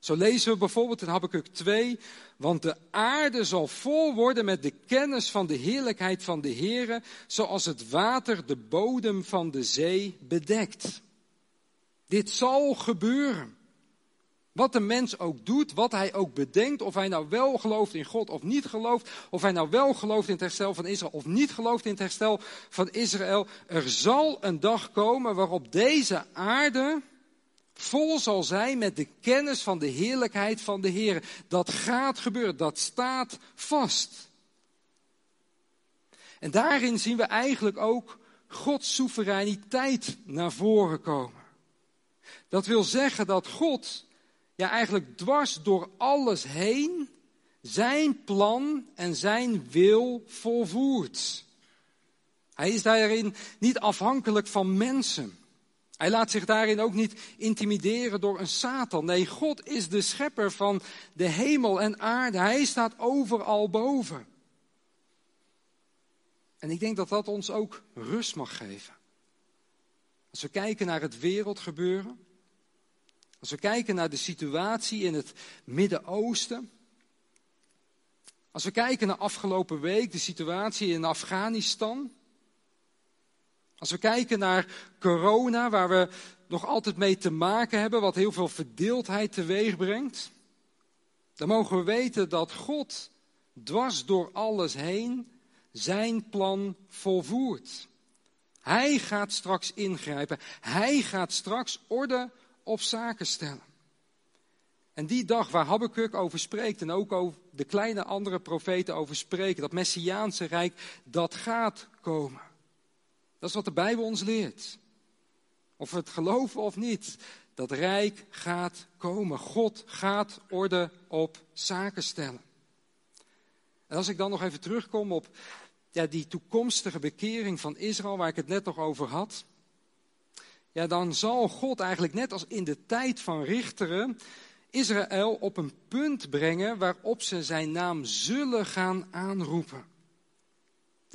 Zo lezen we bijvoorbeeld in Habakkuk 2, want de aarde zal vol worden met de kennis van de heerlijkheid van de Heere, zoals het water de bodem van de zee bedekt. Dit zal gebeuren. Wat de mens ook doet, wat hij ook bedenkt, of hij nou wel gelooft in God of niet gelooft, of hij nou wel gelooft in het herstel van Israël of niet gelooft in het herstel van Israël, er zal een dag komen waarop deze aarde vol zal zijn met de kennis van de heerlijkheid van de Heer. Dat gaat gebeuren, dat staat vast. En daarin zien we eigenlijk ook Gods soevereiniteit naar voren komen. Dat wil zeggen dat God ja, eigenlijk dwars door alles heen zijn plan en zijn wil volvoert. Hij is daarin niet afhankelijk van mensen. Hij laat zich daarin ook niet intimideren door een Satan. Nee, God is de schepper van de hemel en aarde. Hij staat overal boven. En ik denk dat dat ons ook rust mag geven. Als we kijken naar het wereldgebeuren, als we kijken naar de situatie in het Midden-Oosten, als we kijken naar afgelopen week, de situatie in Afghanistan, als we kijken naar corona, waar we nog altijd mee te maken hebben, wat heel veel verdeeldheid teweeg brengt, dan mogen we weten dat God dwars door alles heen zijn plan volvoert. Hij gaat straks ingrijpen. Hij gaat straks orde op zaken stellen. En die dag waar Habakkuk over spreekt en ook over de kleine andere profeten over spreken, dat Messiaanse Rijk, dat gaat komen. Dat is wat de Bijbel ons leert. Of we het geloven of niet, dat Rijk gaat komen. God gaat orde op zaken stellen. En als ik dan nog even terugkom op ja, die toekomstige bekering van Israël, waar ik het net nog over had ja, dan zal God eigenlijk net als in de tijd van richteren Israël op een punt brengen waarop ze zijn naam zullen gaan aanroepen.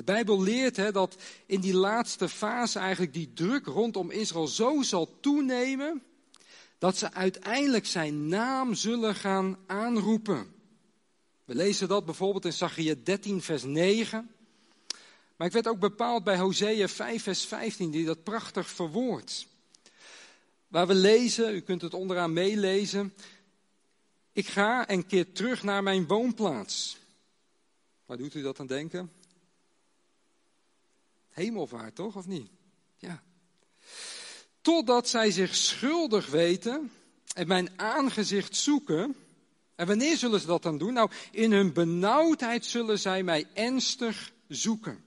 De Bijbel leert hè, dat in die laatste fase eigenlijk die druk rondom Israël zo zal toenemen dat ze uiteindelijk zijn naam zullen gaan aanroepen. We lezen dat bijvoorbeeld in Zachariah 13, vers 9. Maar ik werd ook bepaald bij Hosea 5, vers 15, die dat prachtig verwoordt. Waar we lezen, u kunt het onderaan meelezen. Ik ga en keer terug naar mijn woonplaats. Waar doet u dat aan denken? Hemelvaart, toch, of niet? Ja. Totdat zij zich schuldig weten en mijn aangezicht zoeken. En wanneer zullen ze dat dan doen? Nou, in hun benauwdheid zullen zij mij ernstig zoeken.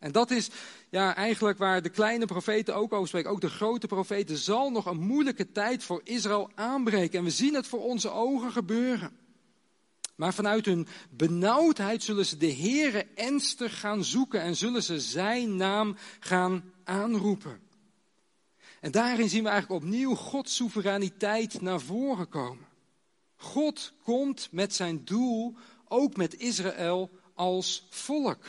En dat is ja, eigenlijk waar de kleine profeten ook over spreken. Ook de grote profeten zal nog een moeilijke tijd voor Israël aanbreken. En we zien het voor onze ogen gebeuren. Maar vanuit hun benauwdheid zullen ze de Heere ernstig gaan zoeken en zullen ze zijn naam gaan aanroepen. En daarin zien we eigenlijk opnieuw Gods soevereiniteit naar voren komen. God komt met zijn doel ook met Israël als volk.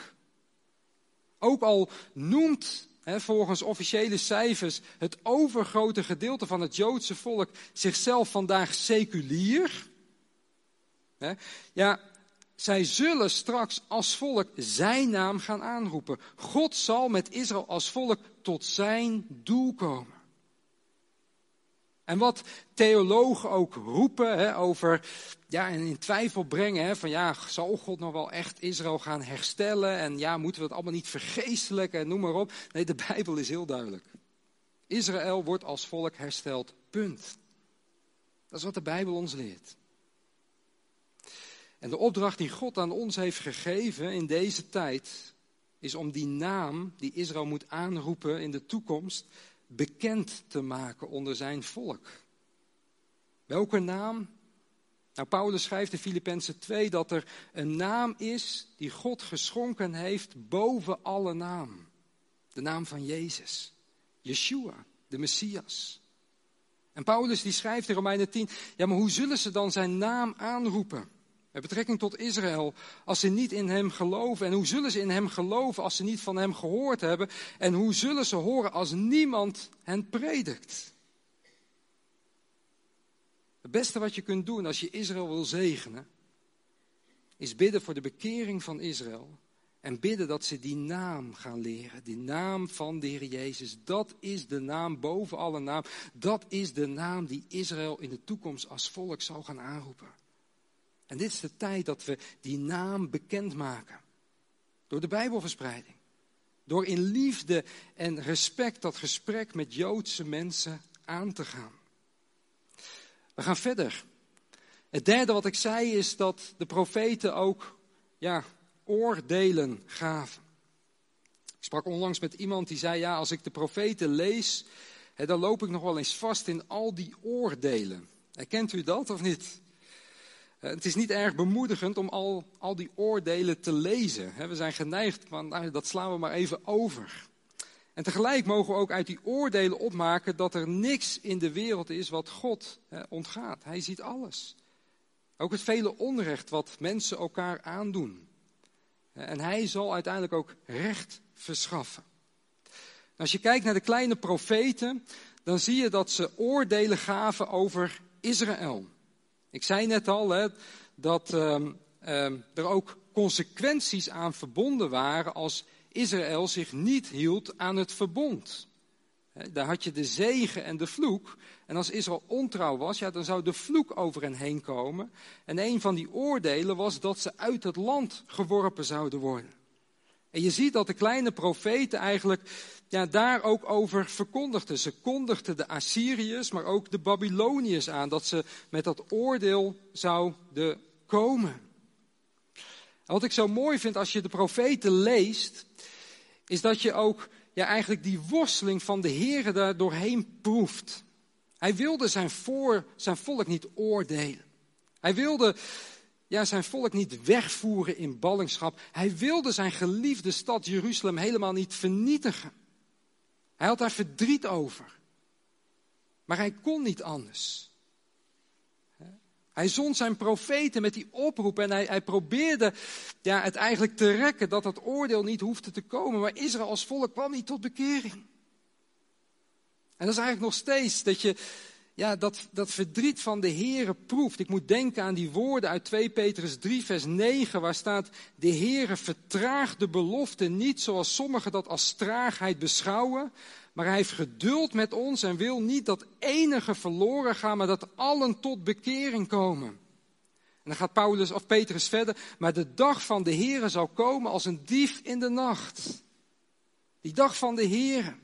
Ook al noemt volgens officiële cijfers het overgrote gedeelte van het Joodse volk zichzelf vandaag seculier. Ja, zij zullen straks als volk zijn naam gaan aanroepen. God zal met Israël als volk tot zijn doel komen. En wat theologen ook roepen hè, over, ja, en in twijfel brengen, hè, van ja, zal God nog wel echt Israël gaan herstellen? En ja, moeten we het allemaal niet vergeestelijken en noem maar op. Nee, de Bijbel is heel duidelijk. Israël wordt als volk hersteld, punt. Dat is wat de Bijbel ons leert. En de opdracht die God aan ons heeft gegeven in deze tijd, is om die naam die Israël moet aanroepen in de toekomst, bekend te maken onder zijn volk. Welke naam? Nou, Paulus schrijft in Filippenzen 2 dat er een naam is die God geschonken heeft boven alle naam. De naam van Jezus. Yeshua, de Messias. En Paulus die schrijft in Romeinen 10, ja maar hoe zullen ze dan zijn naam aanroepen? Met betrekking tot Israël, als ze niet in hem geloven. En hoe zullen ze in hem geloven als ze niet van hem gehoord hebben? En hoe zullen ze horen als niemand hen predikt? Het beste wat je kunt doen als je Israël wil zegenen, is bidden voor de bekering van Israël. En bidden dat ze die naam gaan leren. Die naam van de Heer Jezus. Dat is de naam boven alle naam. Dat is de naam die Israël in de toekomst als volk zal gaan aanroepen. En dit is de tijd dat we die naam bekendmaken. Door de Bijbelverspreiding. Door in liefde en respect dat gesprek met Joodse mensen aan te gaan. We gaan verder. Het derde wat ik zei is dat de profeten ook ja, oordelen gaven. Ik sprak onlangs met iemand die zei: Ja, als ik de profeten lees, hè, dan loop ik nog wel eens vast in al die oordelen. Herkent u dat of niet? Eh, het is niet erg bemoedigend om al, al die oordelen te lezen. We zijn geneigd van, nou, dat slaan we maar even over. En tegelijk mogen we ook uit die oordelen opmaken dat er niks in de wereld is wat God ontgaat. Hij ziet alles. Ook het vele onrecht wat mensen elkaar aandoen. En hij zal uiteindelijk ook recht verschaffen. Als je kijkt naar de kleine profeten, dan zie je dat ze oordelen gaven over Israël. Ik zei net al hè, dat um, um, er ook consequenties aan verbonden waren als Israël zich niet hield aan het verbond. Daar had je de zegen en de vloek. En als Israël ontrouw was, ja, dan zou de vloek over hen heen komen. En een van die oordelen was dat ze uit het land geworpen zouden worden. En je ziet dat de kleine profeten eigenlijk ja, daar ook over verkondigden. Ze kondigden de Assyriërs, maar ook de Babyloniërs aan, dat ze met dat oordeel zouden komen. wat ik zo mooi vind als je de profeten leest, is dat je ook ja, eigenlijk die worsteling van de Heer daar doorheen proeft. Hij wilde zijn, voor, zijn volk niet oordelen. Hij wilde ja, zijn volk niet wegvoeren in ballingschap. Hij wilde zijn geliefde stad Jeruzalem helemaal niet vernietigen. Hij had daar verdriet over. Maar hij kon niet anders. Hij zond zijn profeten met die oproep en hij, hij probeerde ja, het eigenlijk te rekken dat dat oordeel niet hoefde te komen. Maar Israël als volk kwam niet tot bekering. En dat is eigenlijk nog steeds dat je ja, dat, dat verdriet van de Heere proeft. Ik moet denken aan die woorden uit 2 Petrus 3, vers 9, waar staat: De Heere vertraagt de belofte niet zoals sommigen dat als traagheid beschouwen, maar hij heeft geduld met ons en wil niet dat enige verloren gaan, maar dat allen tot bekering komen. En dan gaat Paulus of Petrus verder, maar de dag van de Heere zal komen als een dief in de nacht. Die dag van de Heere,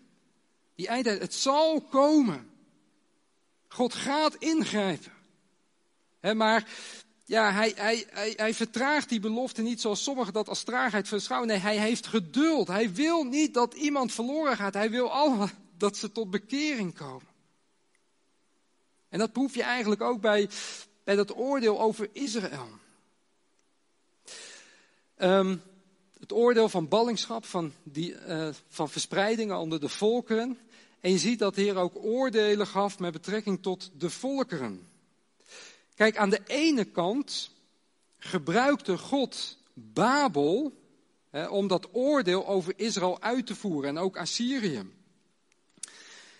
die eindtijd, het zal komen. God gaat ingrijpen. maar ja, hij, hij, hij, hij, vertraagt die belofte niet zoals sommigen dat als traagheid verschouwen. Nee, hij heeft geduld. Hij wil niet dat iemand verloren gaat. Hij wil allemaal dat ze tot bekering komen. En dat proef je eigenlijk ook bij, bij dat oordeel over Israël. Um, het oordeel van ballingschap, van, die, uh, van verspreidingen onder de volkeren. En je ziet dat de Heer ook oordelen gaf met betrekking tot de volkeren. Kijk, aan de ene kant gebruikte God Babel om dat oordeel over Israël uit te voeren en ook Assyrië.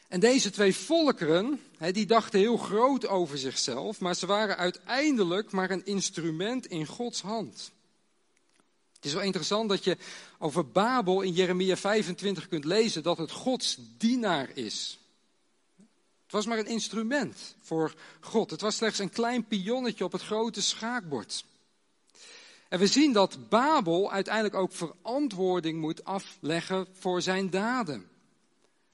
En deze twee volkeren, die dachten heel groot over zichzelf, maar ze waren uiteindelijk maar een instrument in Gods hand. Het is wel interessant dat je over Babel in Jeremia 25 kunt lezen dat het Gods dienaar is. Het was maar een instrument voor God. Het was slechts een klein pionnetje op het grote schaakbord. En we zien dat Babel uiteindelijk ook verantwoording moet afleggen voor zijn daden.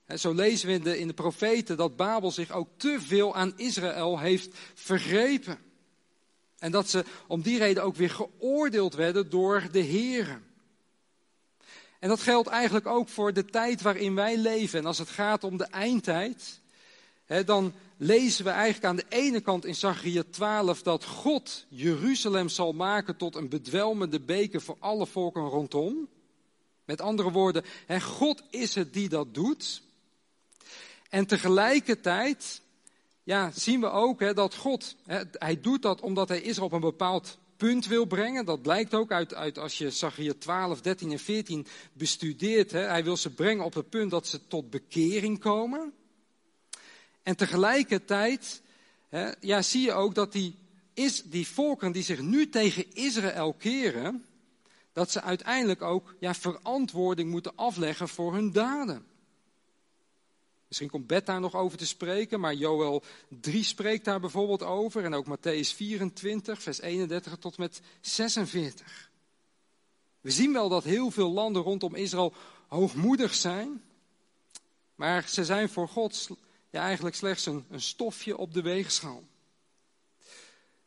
En zo lezen we in de profeten dat Babel zich ook te veel aan Israël heeft vergrepen. En dat ze om die reden ook weer geoordeeld werden door de Heeren. En dat geldt eigenlijk ook voor de tijd waarin wij leven. En als het gaat om de eindtijd, hè, dan lezen we eigenlijk aan de ene kant in Zachariah 12 dat God Jeruzalem zal maken tot een bedwelmende beker voor alle volken rondom. Met andere woorden, hè, God is het die dat doet. En tegelijkertijd ja, zien we ook hè, dat God, hè, hij doet dat omdat hij Israël op een bepaald punt wil brengen. Dat blijkt ook uit, uit als je Zachariah 12, 13 en 14 bestudeert. Hè. Hij wil ze brengen op het punt dat ze tot bekering komen. En tegelijkertijd ja, zie je ook dat die, is, die volkeren die zich nu tegen Israël keren, dat ze uiteindelijk ook ja, verantwoording moeten afleggen voor hun daden. Misschien komt Bet daar nog over te spreken, maar Joel 3 spreekt daar bijvoorbeeld over. En ook Matthäus 24, vers 31 tot met 46. We zien wel dat heel veel landen rondom Israël hoogmoedig zijn. Maar ze zijn voor God eigenlijk slechts een, een stofje op de weegschaal.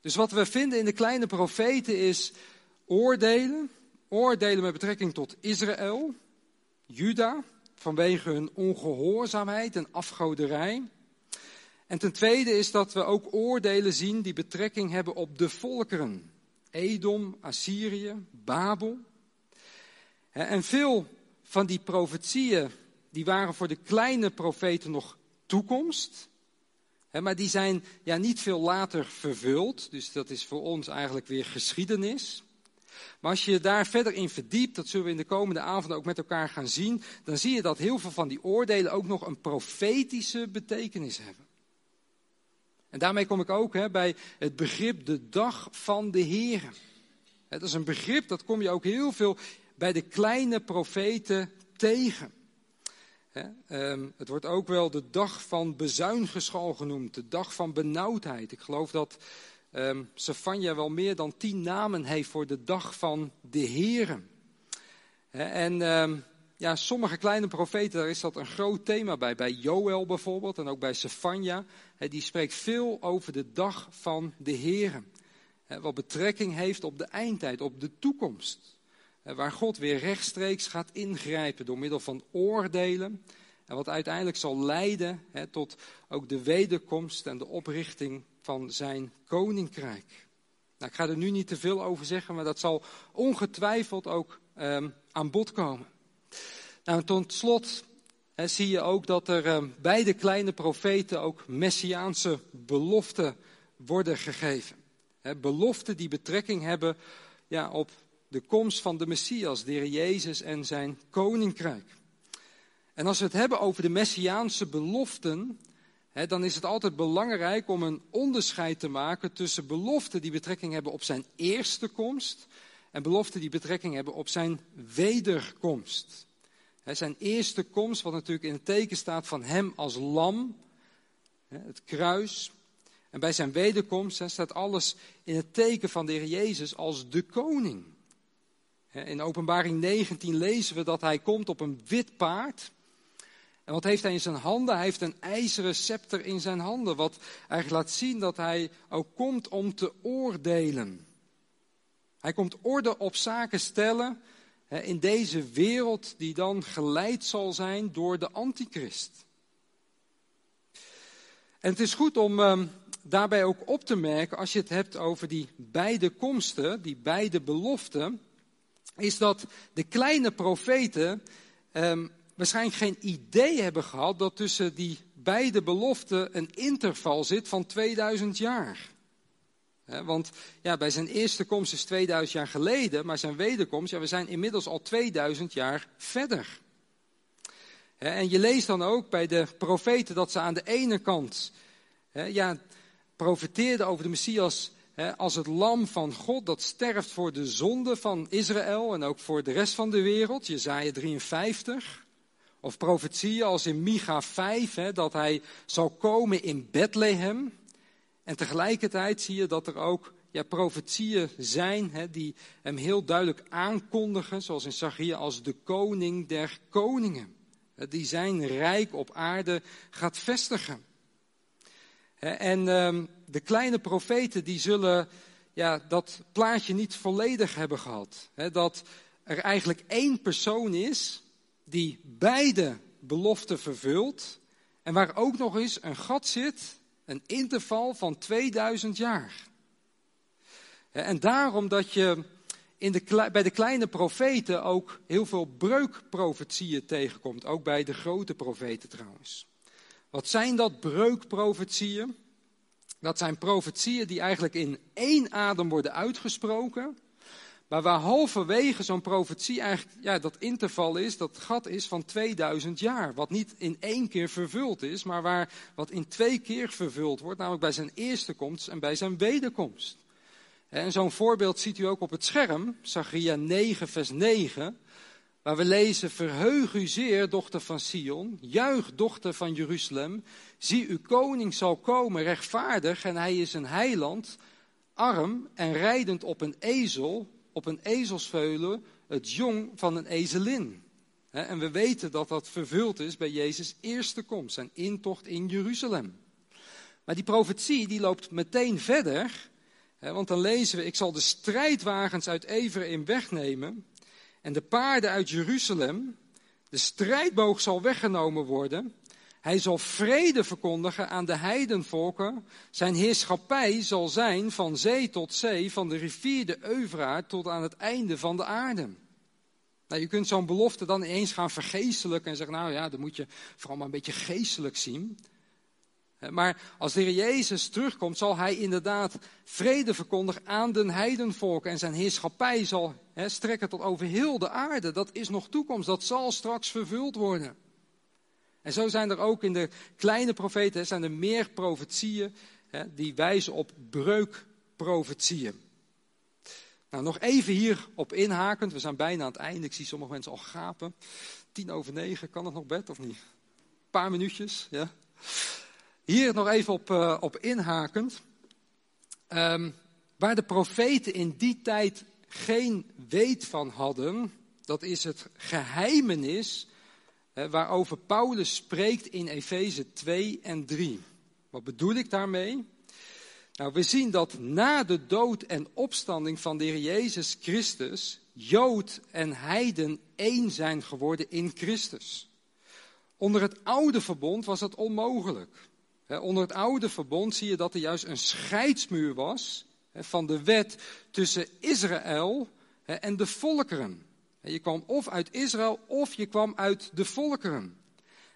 Dus wat we vinden in de kleine profeten is oordelen. Oordelen met betrekking tot Israël, Juda, vanwege hun ongehoorzaamheid en afgoderij. En ten tweede is dat we ook oordelen zien die betrekking hebben op de volkeren. Edom, Assyrië, Babel. En veel van die profetieën, die waren voor de kleine profeten nog toekomst. Maar die zijn ja, niet veel later vervuld. Dus dat is voor ons eigenlijk weer geschiedenis. Maar als je je daar verder in verdiept, dat zullen we in de komende avonden ook met elkaar gaan zien, dan zie je dat heel veel van die oordelen ook nog een profetische betekenis hebben. En daarmee kom ik ook hè, bij het begrip de dag van de Heer. Dat is een begrip, dat kom je ook heel veel bij de kleine profeten tegen. Ehm, het wordt ook wel de dag van bezuingeschal genoemd, de dag van benauwdheid. Ik geloof dat um, Sefania wel meer dan tien namen heeft voor de dag van de Heren. En um, ja, sommige kleine profeten, daar is dat een groot thema bij. Bij Joel bijvoorbeeld en ook bij Sefania. Die spreekt veel over de dag van de Heren. Wat betrekking heeft op de eindtijd, op de toekomst. Waar God weer rechtstreeks gaat ingrijpen door middel van oordelen. En wat uiteindelijk zal leiden tot ook de wederkomst en de oprichting van zijn koninkrijk. Nou, ik ga er nu niet te veel over zeggen, maar dat zal ongetwijfeld ook um, aan bod komen. Nou, tot slot zie je ook dat er um, bij de kleine profeten ook messiaanse beloften worden gegeven. He, beloften die betrekking hebben ja, op de komst van de Messias, de Jezus en zijn koninkrijk. En als we het hebben over de messiaanse beloften, dan is het altijd belangrijk om een onderscheid te maken tussen beloften die betrekking hebben op zijn eerste komst en beloften die betrekking hebben op zijn wederkomst. zijn eerste komst, wat natuurlijk in het teken staat van hem als lam, het kruis. En bij zijn wederkomst staat alles in het teken van de Heer Jezus als de koning. In Openbaring 19 lezen we dat hij komt op een wit paard en wat heeft hij in zijn handen? Hij heeft een ijzeren scepter in zijn handen. Wat eigenlijk laat zien dat hij ook komt om te oordelen. Hij komt orde op zaken stellen in deze wereld die dan geleid zal zijn door de antichrist. En het is goed om ehm, daarbij ook op te merken, als je het hebt over die beide komsten, die beide beloften, is dat de kleine profeten ehm, waarschijnlijk geen idee hebben gehad dat tussen die beide beloften een interval zit van 2000 jaar. Want ja, bij zijn eerste komst is 2000 jaar geleden, maar zijn wederkomst, ja, we zijn inmiddels al 2000 jaar verder. En je leest dan ook bij de profeten dat ze aan de ene kant ja, profeteerden over de Messias als het lam van God dat sterft voor de zonde van Israël en ook voor de rest van de wereld, Jezaja 53. Of profetieën als in Micha 5, dat hij zal komen in Bethlehem. En tegelijkertijd zie je dat er ook ja, profetieën zijn hè, die hem heel duidelijk aankondigen, zoals in Zacharia, als de koning der koningen. Die zijn rijk op aarde gaat vestigen. En ehm, de kleine profeten die zullen ja, dat plaatje niet volledig hebben gehad. Dat er eigenlijk één persoon is die beide beloften vervult en waar ook nog eens een gat zit een interval van 2000 jaar. En daarom dat je in de, bij de kleine profeten ook heel veel breukprofetieën tegenkomt. Ook bij de grote profeten trouwens. Wat zijn dat breukprofetieën? Dat zijn profetieën die eigenlijk in één adem worden uitgesproken. Maar waar halverwege zo'n profetie eigenlijk, ja, dat interval is, dat gat is van 2000 jaar. Wat niet in één keer vervuld is, maar waar wat in twee keer vervuld wordt, namelijk bij zijn eerste komst en bij zijn wederkomst. En zo'n voorbeeld ziet u ook op het scherm, Zachariah 9, vers 9, waar we lezen, verheug u zeer, dochter van Sion, juich, dochter van Jeruzalem, zie uw koning zal komen, rechtvaardig, en hij is een heiland, arm en rijdend op een ezel, op een ezelsveulen het jong van een ezelin. En we weten dat dat vervuld is bij Jezus' eerste komst, zijn intocht in Jeruzalem. Maar die profetie die loopt meteen verder, want dan lezen we, ik zal de strijdwagens uit Ephraim wegnemen en de paarden uit Jeruzalem, de strijdboog zal weggenomen worden hij zal vrede verkondigen aan de heidenvolken. Zijn heerschappij zal zijn van zee tot zee, van de rivier de Euvraat tot aan het einde van de aarde. Nou, je kunt zo'n belofte dan ineens gaan vergeestelijken en zeggen, nou ja, dan moet je vooral maar een beetje geestelijk zien. Maar als de Heer Jezus terugkomt, zal hij inderdaad vrede verkondigen aan de heidenvolken. En zijn heerschappij zal strekken tot over heel de aarde. Dat is nog toekomst, dat zal straks vervuld worden. En zo zijn er ook in de kleine profeten zijn er meer profetieën hè, die wijzen op breukprofetieën. Nou, nog even hierop inhakend. We zijn bijna aan het einde. Ik zie sommige mensen al gapen. Tien over negen, kan het nog bed of niet? Een paar minuutjes, ja. Hier nog even op, uh, op inhakend. Um, waar de profeten in die tijd geen weet van hadden, dat is het geheimenis waarover Paulus spreekt in Efeze 2 en 3. Wat bedoel ik daarmee? Nou, we zien dat na de dood en opstanding van de Heer Jezus Christus, Jood en Heiden één zijn geworden in Christus. Onder het oude verbond was dat onmogelijk. Onder het oude verbond zie je dat er juist een scheidsmuur was van de wet tussen Israël en de volkeren. Je kwam of uit Israël of je kwam uit de volkeren.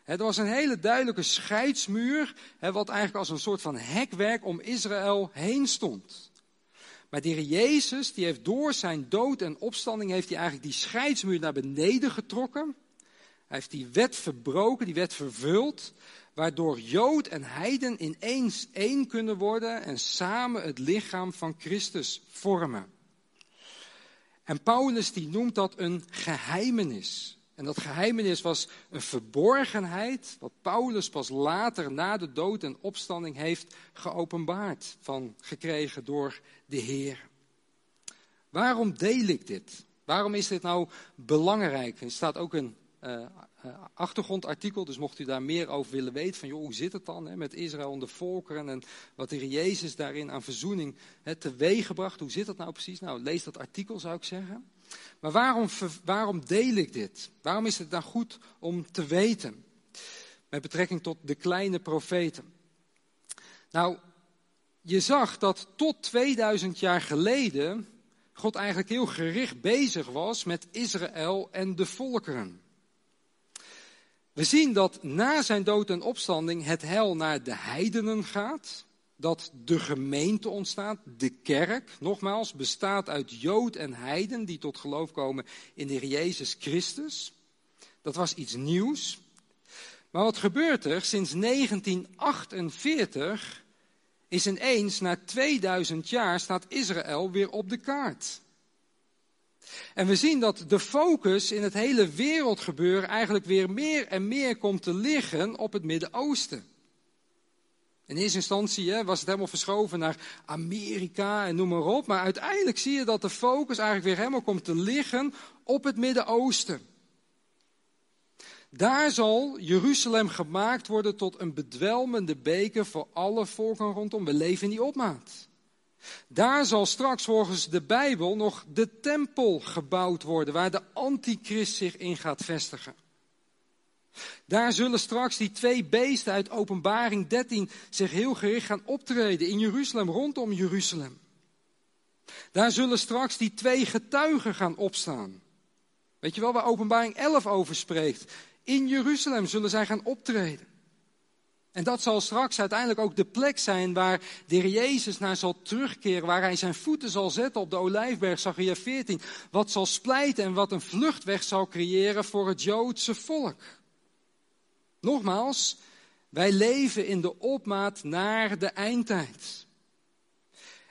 Er was een hele duidelijke scheidsmuur, wat eigenlijk als een soort van hekwerk om Israël heen stond. Maar de Heer Jezus, die heeft door zijn dood en opstanding, heeft hij eigenlijk die scheidsmuur naar beneden getrokken. Hij heeft die wet verbroken, die wet vervuld, waardoor Jood en Heiden ineens één kunnen worden en samen het lichaam van Christus vormen. En Paulus die noemt dat een geheimenis. En dat geheimenis was een verborgenheid, wat Paulus pas later na de dood en opstanding heeft geopenbaard, van gekregen door de Heer. Waarom deel ik dit? Waarom is dit nou belangrijk? Er staat ook een uh, achtergrondartikel, dus mocht u daar meer over willen weten, van joh, hoe zit het dan hè, met Israël en de volkeren en wat de Jezus daarin aan verzoening hè, teweeggebracht, hoe zit dat nou precies? Nou, lees dat artikel zou ik zeggen. Maar waarom, waarom deel ik dit? Waarom is het dan goed om te weten? Met betrekking tot de kleine profeten. Nou, je zag dat tot 2000 jaar geleden God eigenlijk heel gericht bezig was met Israël en de volkeren. We zien dat na zijn dood en opstanding het hel naar de heidenen gaat. dat de gemeente ontstaat, de kerk, nogmaals, bestaat uit Jood en Heiden die tot geloof komen in de Jezus Christus. Dat was iets nieuws. Maar wat gebeurt er? Sinds 1948 is ineens, na 2000 jaar, staat Israël weer op de kaart. En we zien dat de focus in het hele wereldgebeuren eigenlijk weer meer en meer komt te liggen op het Midden-Oosten. In eerste instantie hè, was het helemaal verschoven naar Amerika en noem maar op. Maar uiteindelijk zie je dat de focus eigenlijk weer helemaal komt te liggen op het Midden-Oosten. Daar zal Jeruzalem gemaakt worden tot een bedwelmende beker voor alle volken rondom. We leven in die opmaat. Daar zal straks volgens de Bijbel nog de tempel gebouwd worden, waar de antichrist zich in gaat vestigen. Daar zullen straks die twee beesten uit Openbaring 13 zich heel gericht gaan optreden in Jeruzalem, rondom Jeruzalem. Daar zullen straks die twee getuigen gaan opstaan. Weet je wel waar Openbaring 11 over spreekt? In Jeruzalem zullen zij gaan optreden. En dat zal straks uiteindelijk ook de plek zijn waar de Heer Jezus naar zal terugkeren, waar hij zijn voeten zal zetten op de Olijfberg, Zachariah 14. Wat zal splijten en wat een vluchtweg zal creëren voor het Joodse volk. Nogmaals, wij leven in de opmaat naar de eindtijd.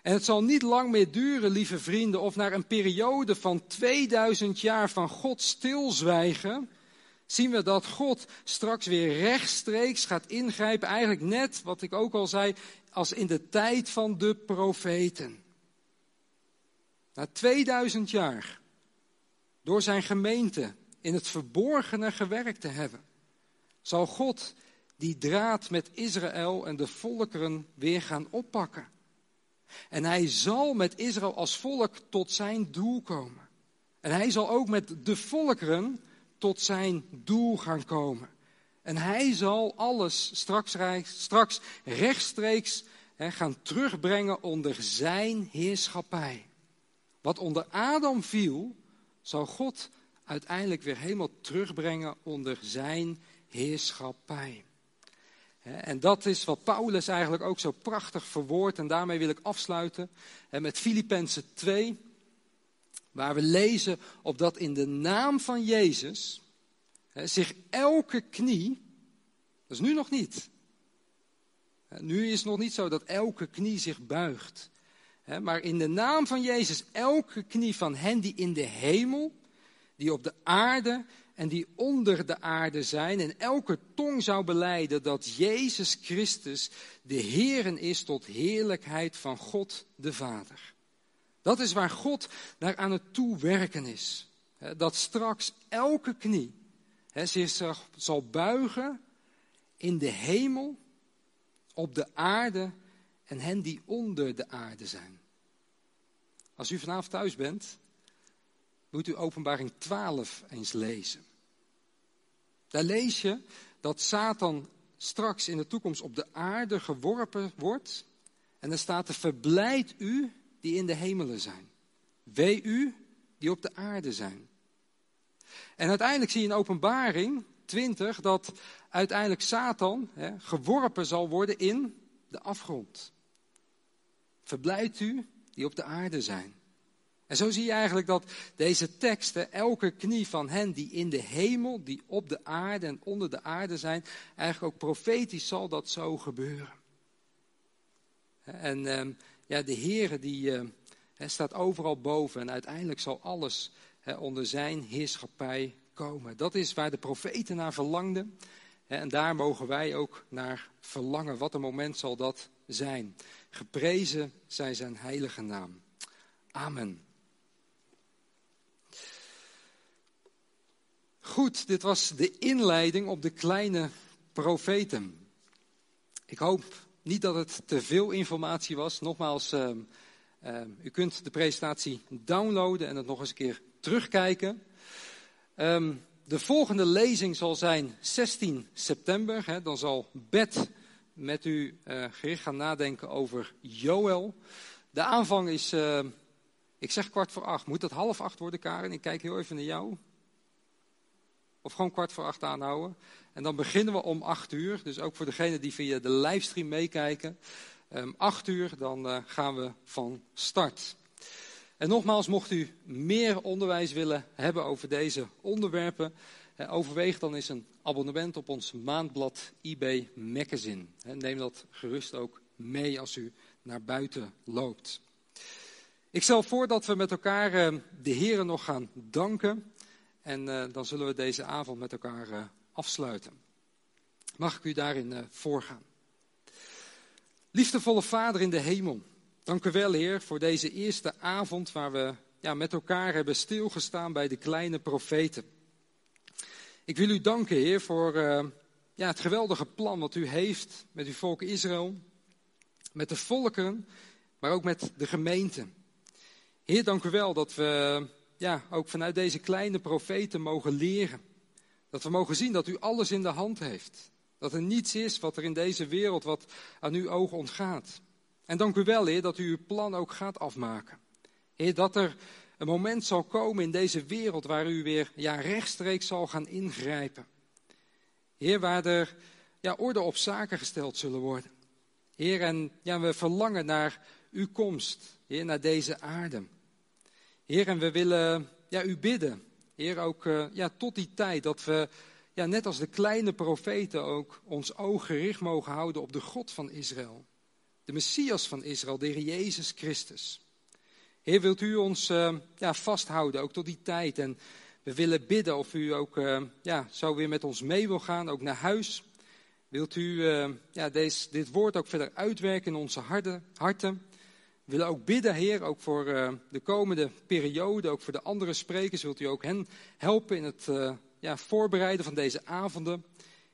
En het zal niet lang meer duren, lieve vrienden, of naar een periode van 2000 jaar van God stilzwijgen, zien we dat God straks weer rechtstreeks gaat ingrijpen. Eigenlijk net, wat ik ook al zei, als in de tijd van de profeten. Na 2000 jaar, door zijn gemeente in het verborgene gewerkt te hebben, zal God die draad met Israël en de volkeren weer gaan oppakken. En hij zal met Israël als volk tot zijn doel komen. En hij zal ook met de volkeren tot zijn doel gaan komen. En hij zal alles straks, straks rechtstreeks gaan terugbrengen onder zijn heerschappij. Wat onder Adam viel, zal God uiteindelijk weer helemaal terugbrengen onder zijn heerschappij. En dat is wat Paulus eigenlijk ook zo prachtig verwoordt. En daarmee wil ik afsluiten met Filippenzen 2. Waar we lezen op dat in de naam van Jezus zich elke knie, dat is nu nog niet. Nu is het nog niet zo dat elke knie zich buigt. Maar in de naam van Jezus elke knie van hen die in de hemel, die op de aarde en die onder de aarde zijn. En elke tong zou beleiden dat Jezus Christus de Heeren is tot heerlijkheid van God de Vader. Dat is waar God naar aan het toewerken is. Dat straks elke knie zich zal buigen in de hemel, op de aarde en hen die onder de aarde zijn. Als u vanavond thuis bent, moet u openbaring 12 eens lezen. Daar lees je dat Satan straks in de toekomst op de aarde geworpen wordt. En er staat er, verblijd u die in de hemelen zijn. Wee u die op de aarde zijn. En uiteindelijk zie je in openbaring 20 dat uiteindelijk Satan hè, geworpen zal worden in de afgrond. Verblijd u die op de aarde zijn. En zo zie je eigenlijk dat deze teksten, elke knie van hen die in de hemel, die op de aarde en onder de aarde zijn, eigenlijk ook profetisch zal dat zo gebeuren. En ehm, ja, de Heere die uh, staat overal boven en uiteindelijk zal alles onder zijn heerschappij komen. Dat is waar de profeten naar verlangden. En daar mogen wij ook naar verlangen. Wat een moment zal dat zijn. Geprezen zij zijn heilige naam. Amen. Goed, dit was de inleiding op de kleine profeten. Ik hoop niet dat het te veel informatie was. Nogmaals, uh, uh, u kunt de presentatie downloaden en het nog eens een keer terugkijken. Um, de volgende lezing zal zijn 16 september. Hè, dan zal Bert met u uh, gericht gaan nadenken over Joël. De aanvang is, ik zeg kwart voor acht. Moet dat half acht worden, Karen? Ik kijk heel even naar jou. Of gewoon kwart voor acht aanhouden. En dan beginnen we om acht uur. Dus ook voor degenen die via de livestream meekijken. um, acht uur, dan gaan we van start. En nogmaals, mocht u meer onderwijs willen hebben over deze onderwerpen, overweeg dan eens een abonnement op ons maandblad IB Magazine. Neem dat gerust ook mee als u naar buiten loopt. Ik stel voor dat we met elkaar ehm, de Heren nog gaan danken. En eh, dan zullen we deze avond met elkaar eh, afsluiten. Mag ik u daarin eh, voorgaan? Liefdevolle Vader in de hemel, dank u wel, Heer, voor deze eerste avond waar we ja, met elkaar hebben stilgestaan bij de kleine profeten. Ik wil u danken, Heer, voor ja, het geweldige plan wat u heeft met uw volk Israël, met de volken, maar ook met de gemeente. Heer, dank u wel dat we ja, ook vanuit deze kleine profeten mogen leren. Dat we mogen zien dat u alles in de hand heeft. Dat er niets is wat er in deze wereld wat aan uw ogen ontgaat. En dank u wel, Heer, dat u uw plan ook gaat afmaken. Heer, dat er een moment zal komen in deze wereld waar u weer ja, rechtstreeks zal gaan ingrijpen. Heer, waar er ja, orde op zaken gesteld zullen worden. Heer, en ja, we verlangen naar uw komst, Heer, naar deze aarde. Heer, en we willen ja, u bidden, Heer, ook uh, ja, tot die tijd dat we, ja, net als de kleine profeten, ook ons oog gericht mogen houden op de God van Israël. De Messias van Israël, de Jezus Christus. Heer, wilt u ons uh, ja, vasthouden, ook tot die tijd. En we willen bidden of u ook uh, ja, zo weer met ons mee wil gaan, ook naar huis. Wilt u ja, deze, dit woord ook verder uitwerken in onze harten. We willen ook bidden, Heer, ook voor uh, de komende periode, ook voor de andere sprekers. Wilt u ook hen helpen in het uh, ja, voorbereiden van deze avonden.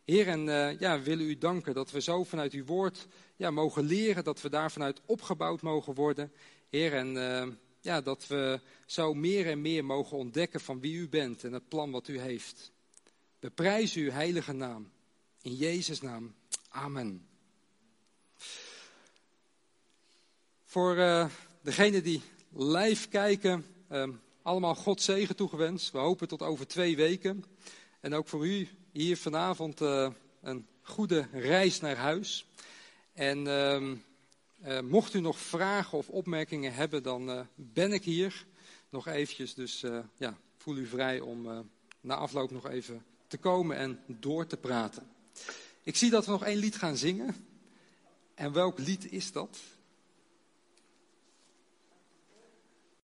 Heer, en uh, ja, we willen u danken dat we zo vanuit uw woord ja, mogen leren, dat we daar vanuit opgebouwd mogen worden. Heer, en ja, dat we zo meer en meer mogen ontdekken van wie u bent en het plan wat u heeft. We prijzen uw heilige naam. In Jezus' naam. Amen. Voor uh, degenen die live kijken, uh, allemaal God zegen toegewenst. We hopen tot over twee weken. En ook voor u hier vanavond uh, een goede reis naar huis. En ehm, mocht u nog vragen of opmerkingen hebben, dan ben ik hier nog eventjes. Dus ja, voel u vrij om na afloop nog even te komen en door te praten. Ik zie dat we nog één lied gaan zingen. En welk lied is dat?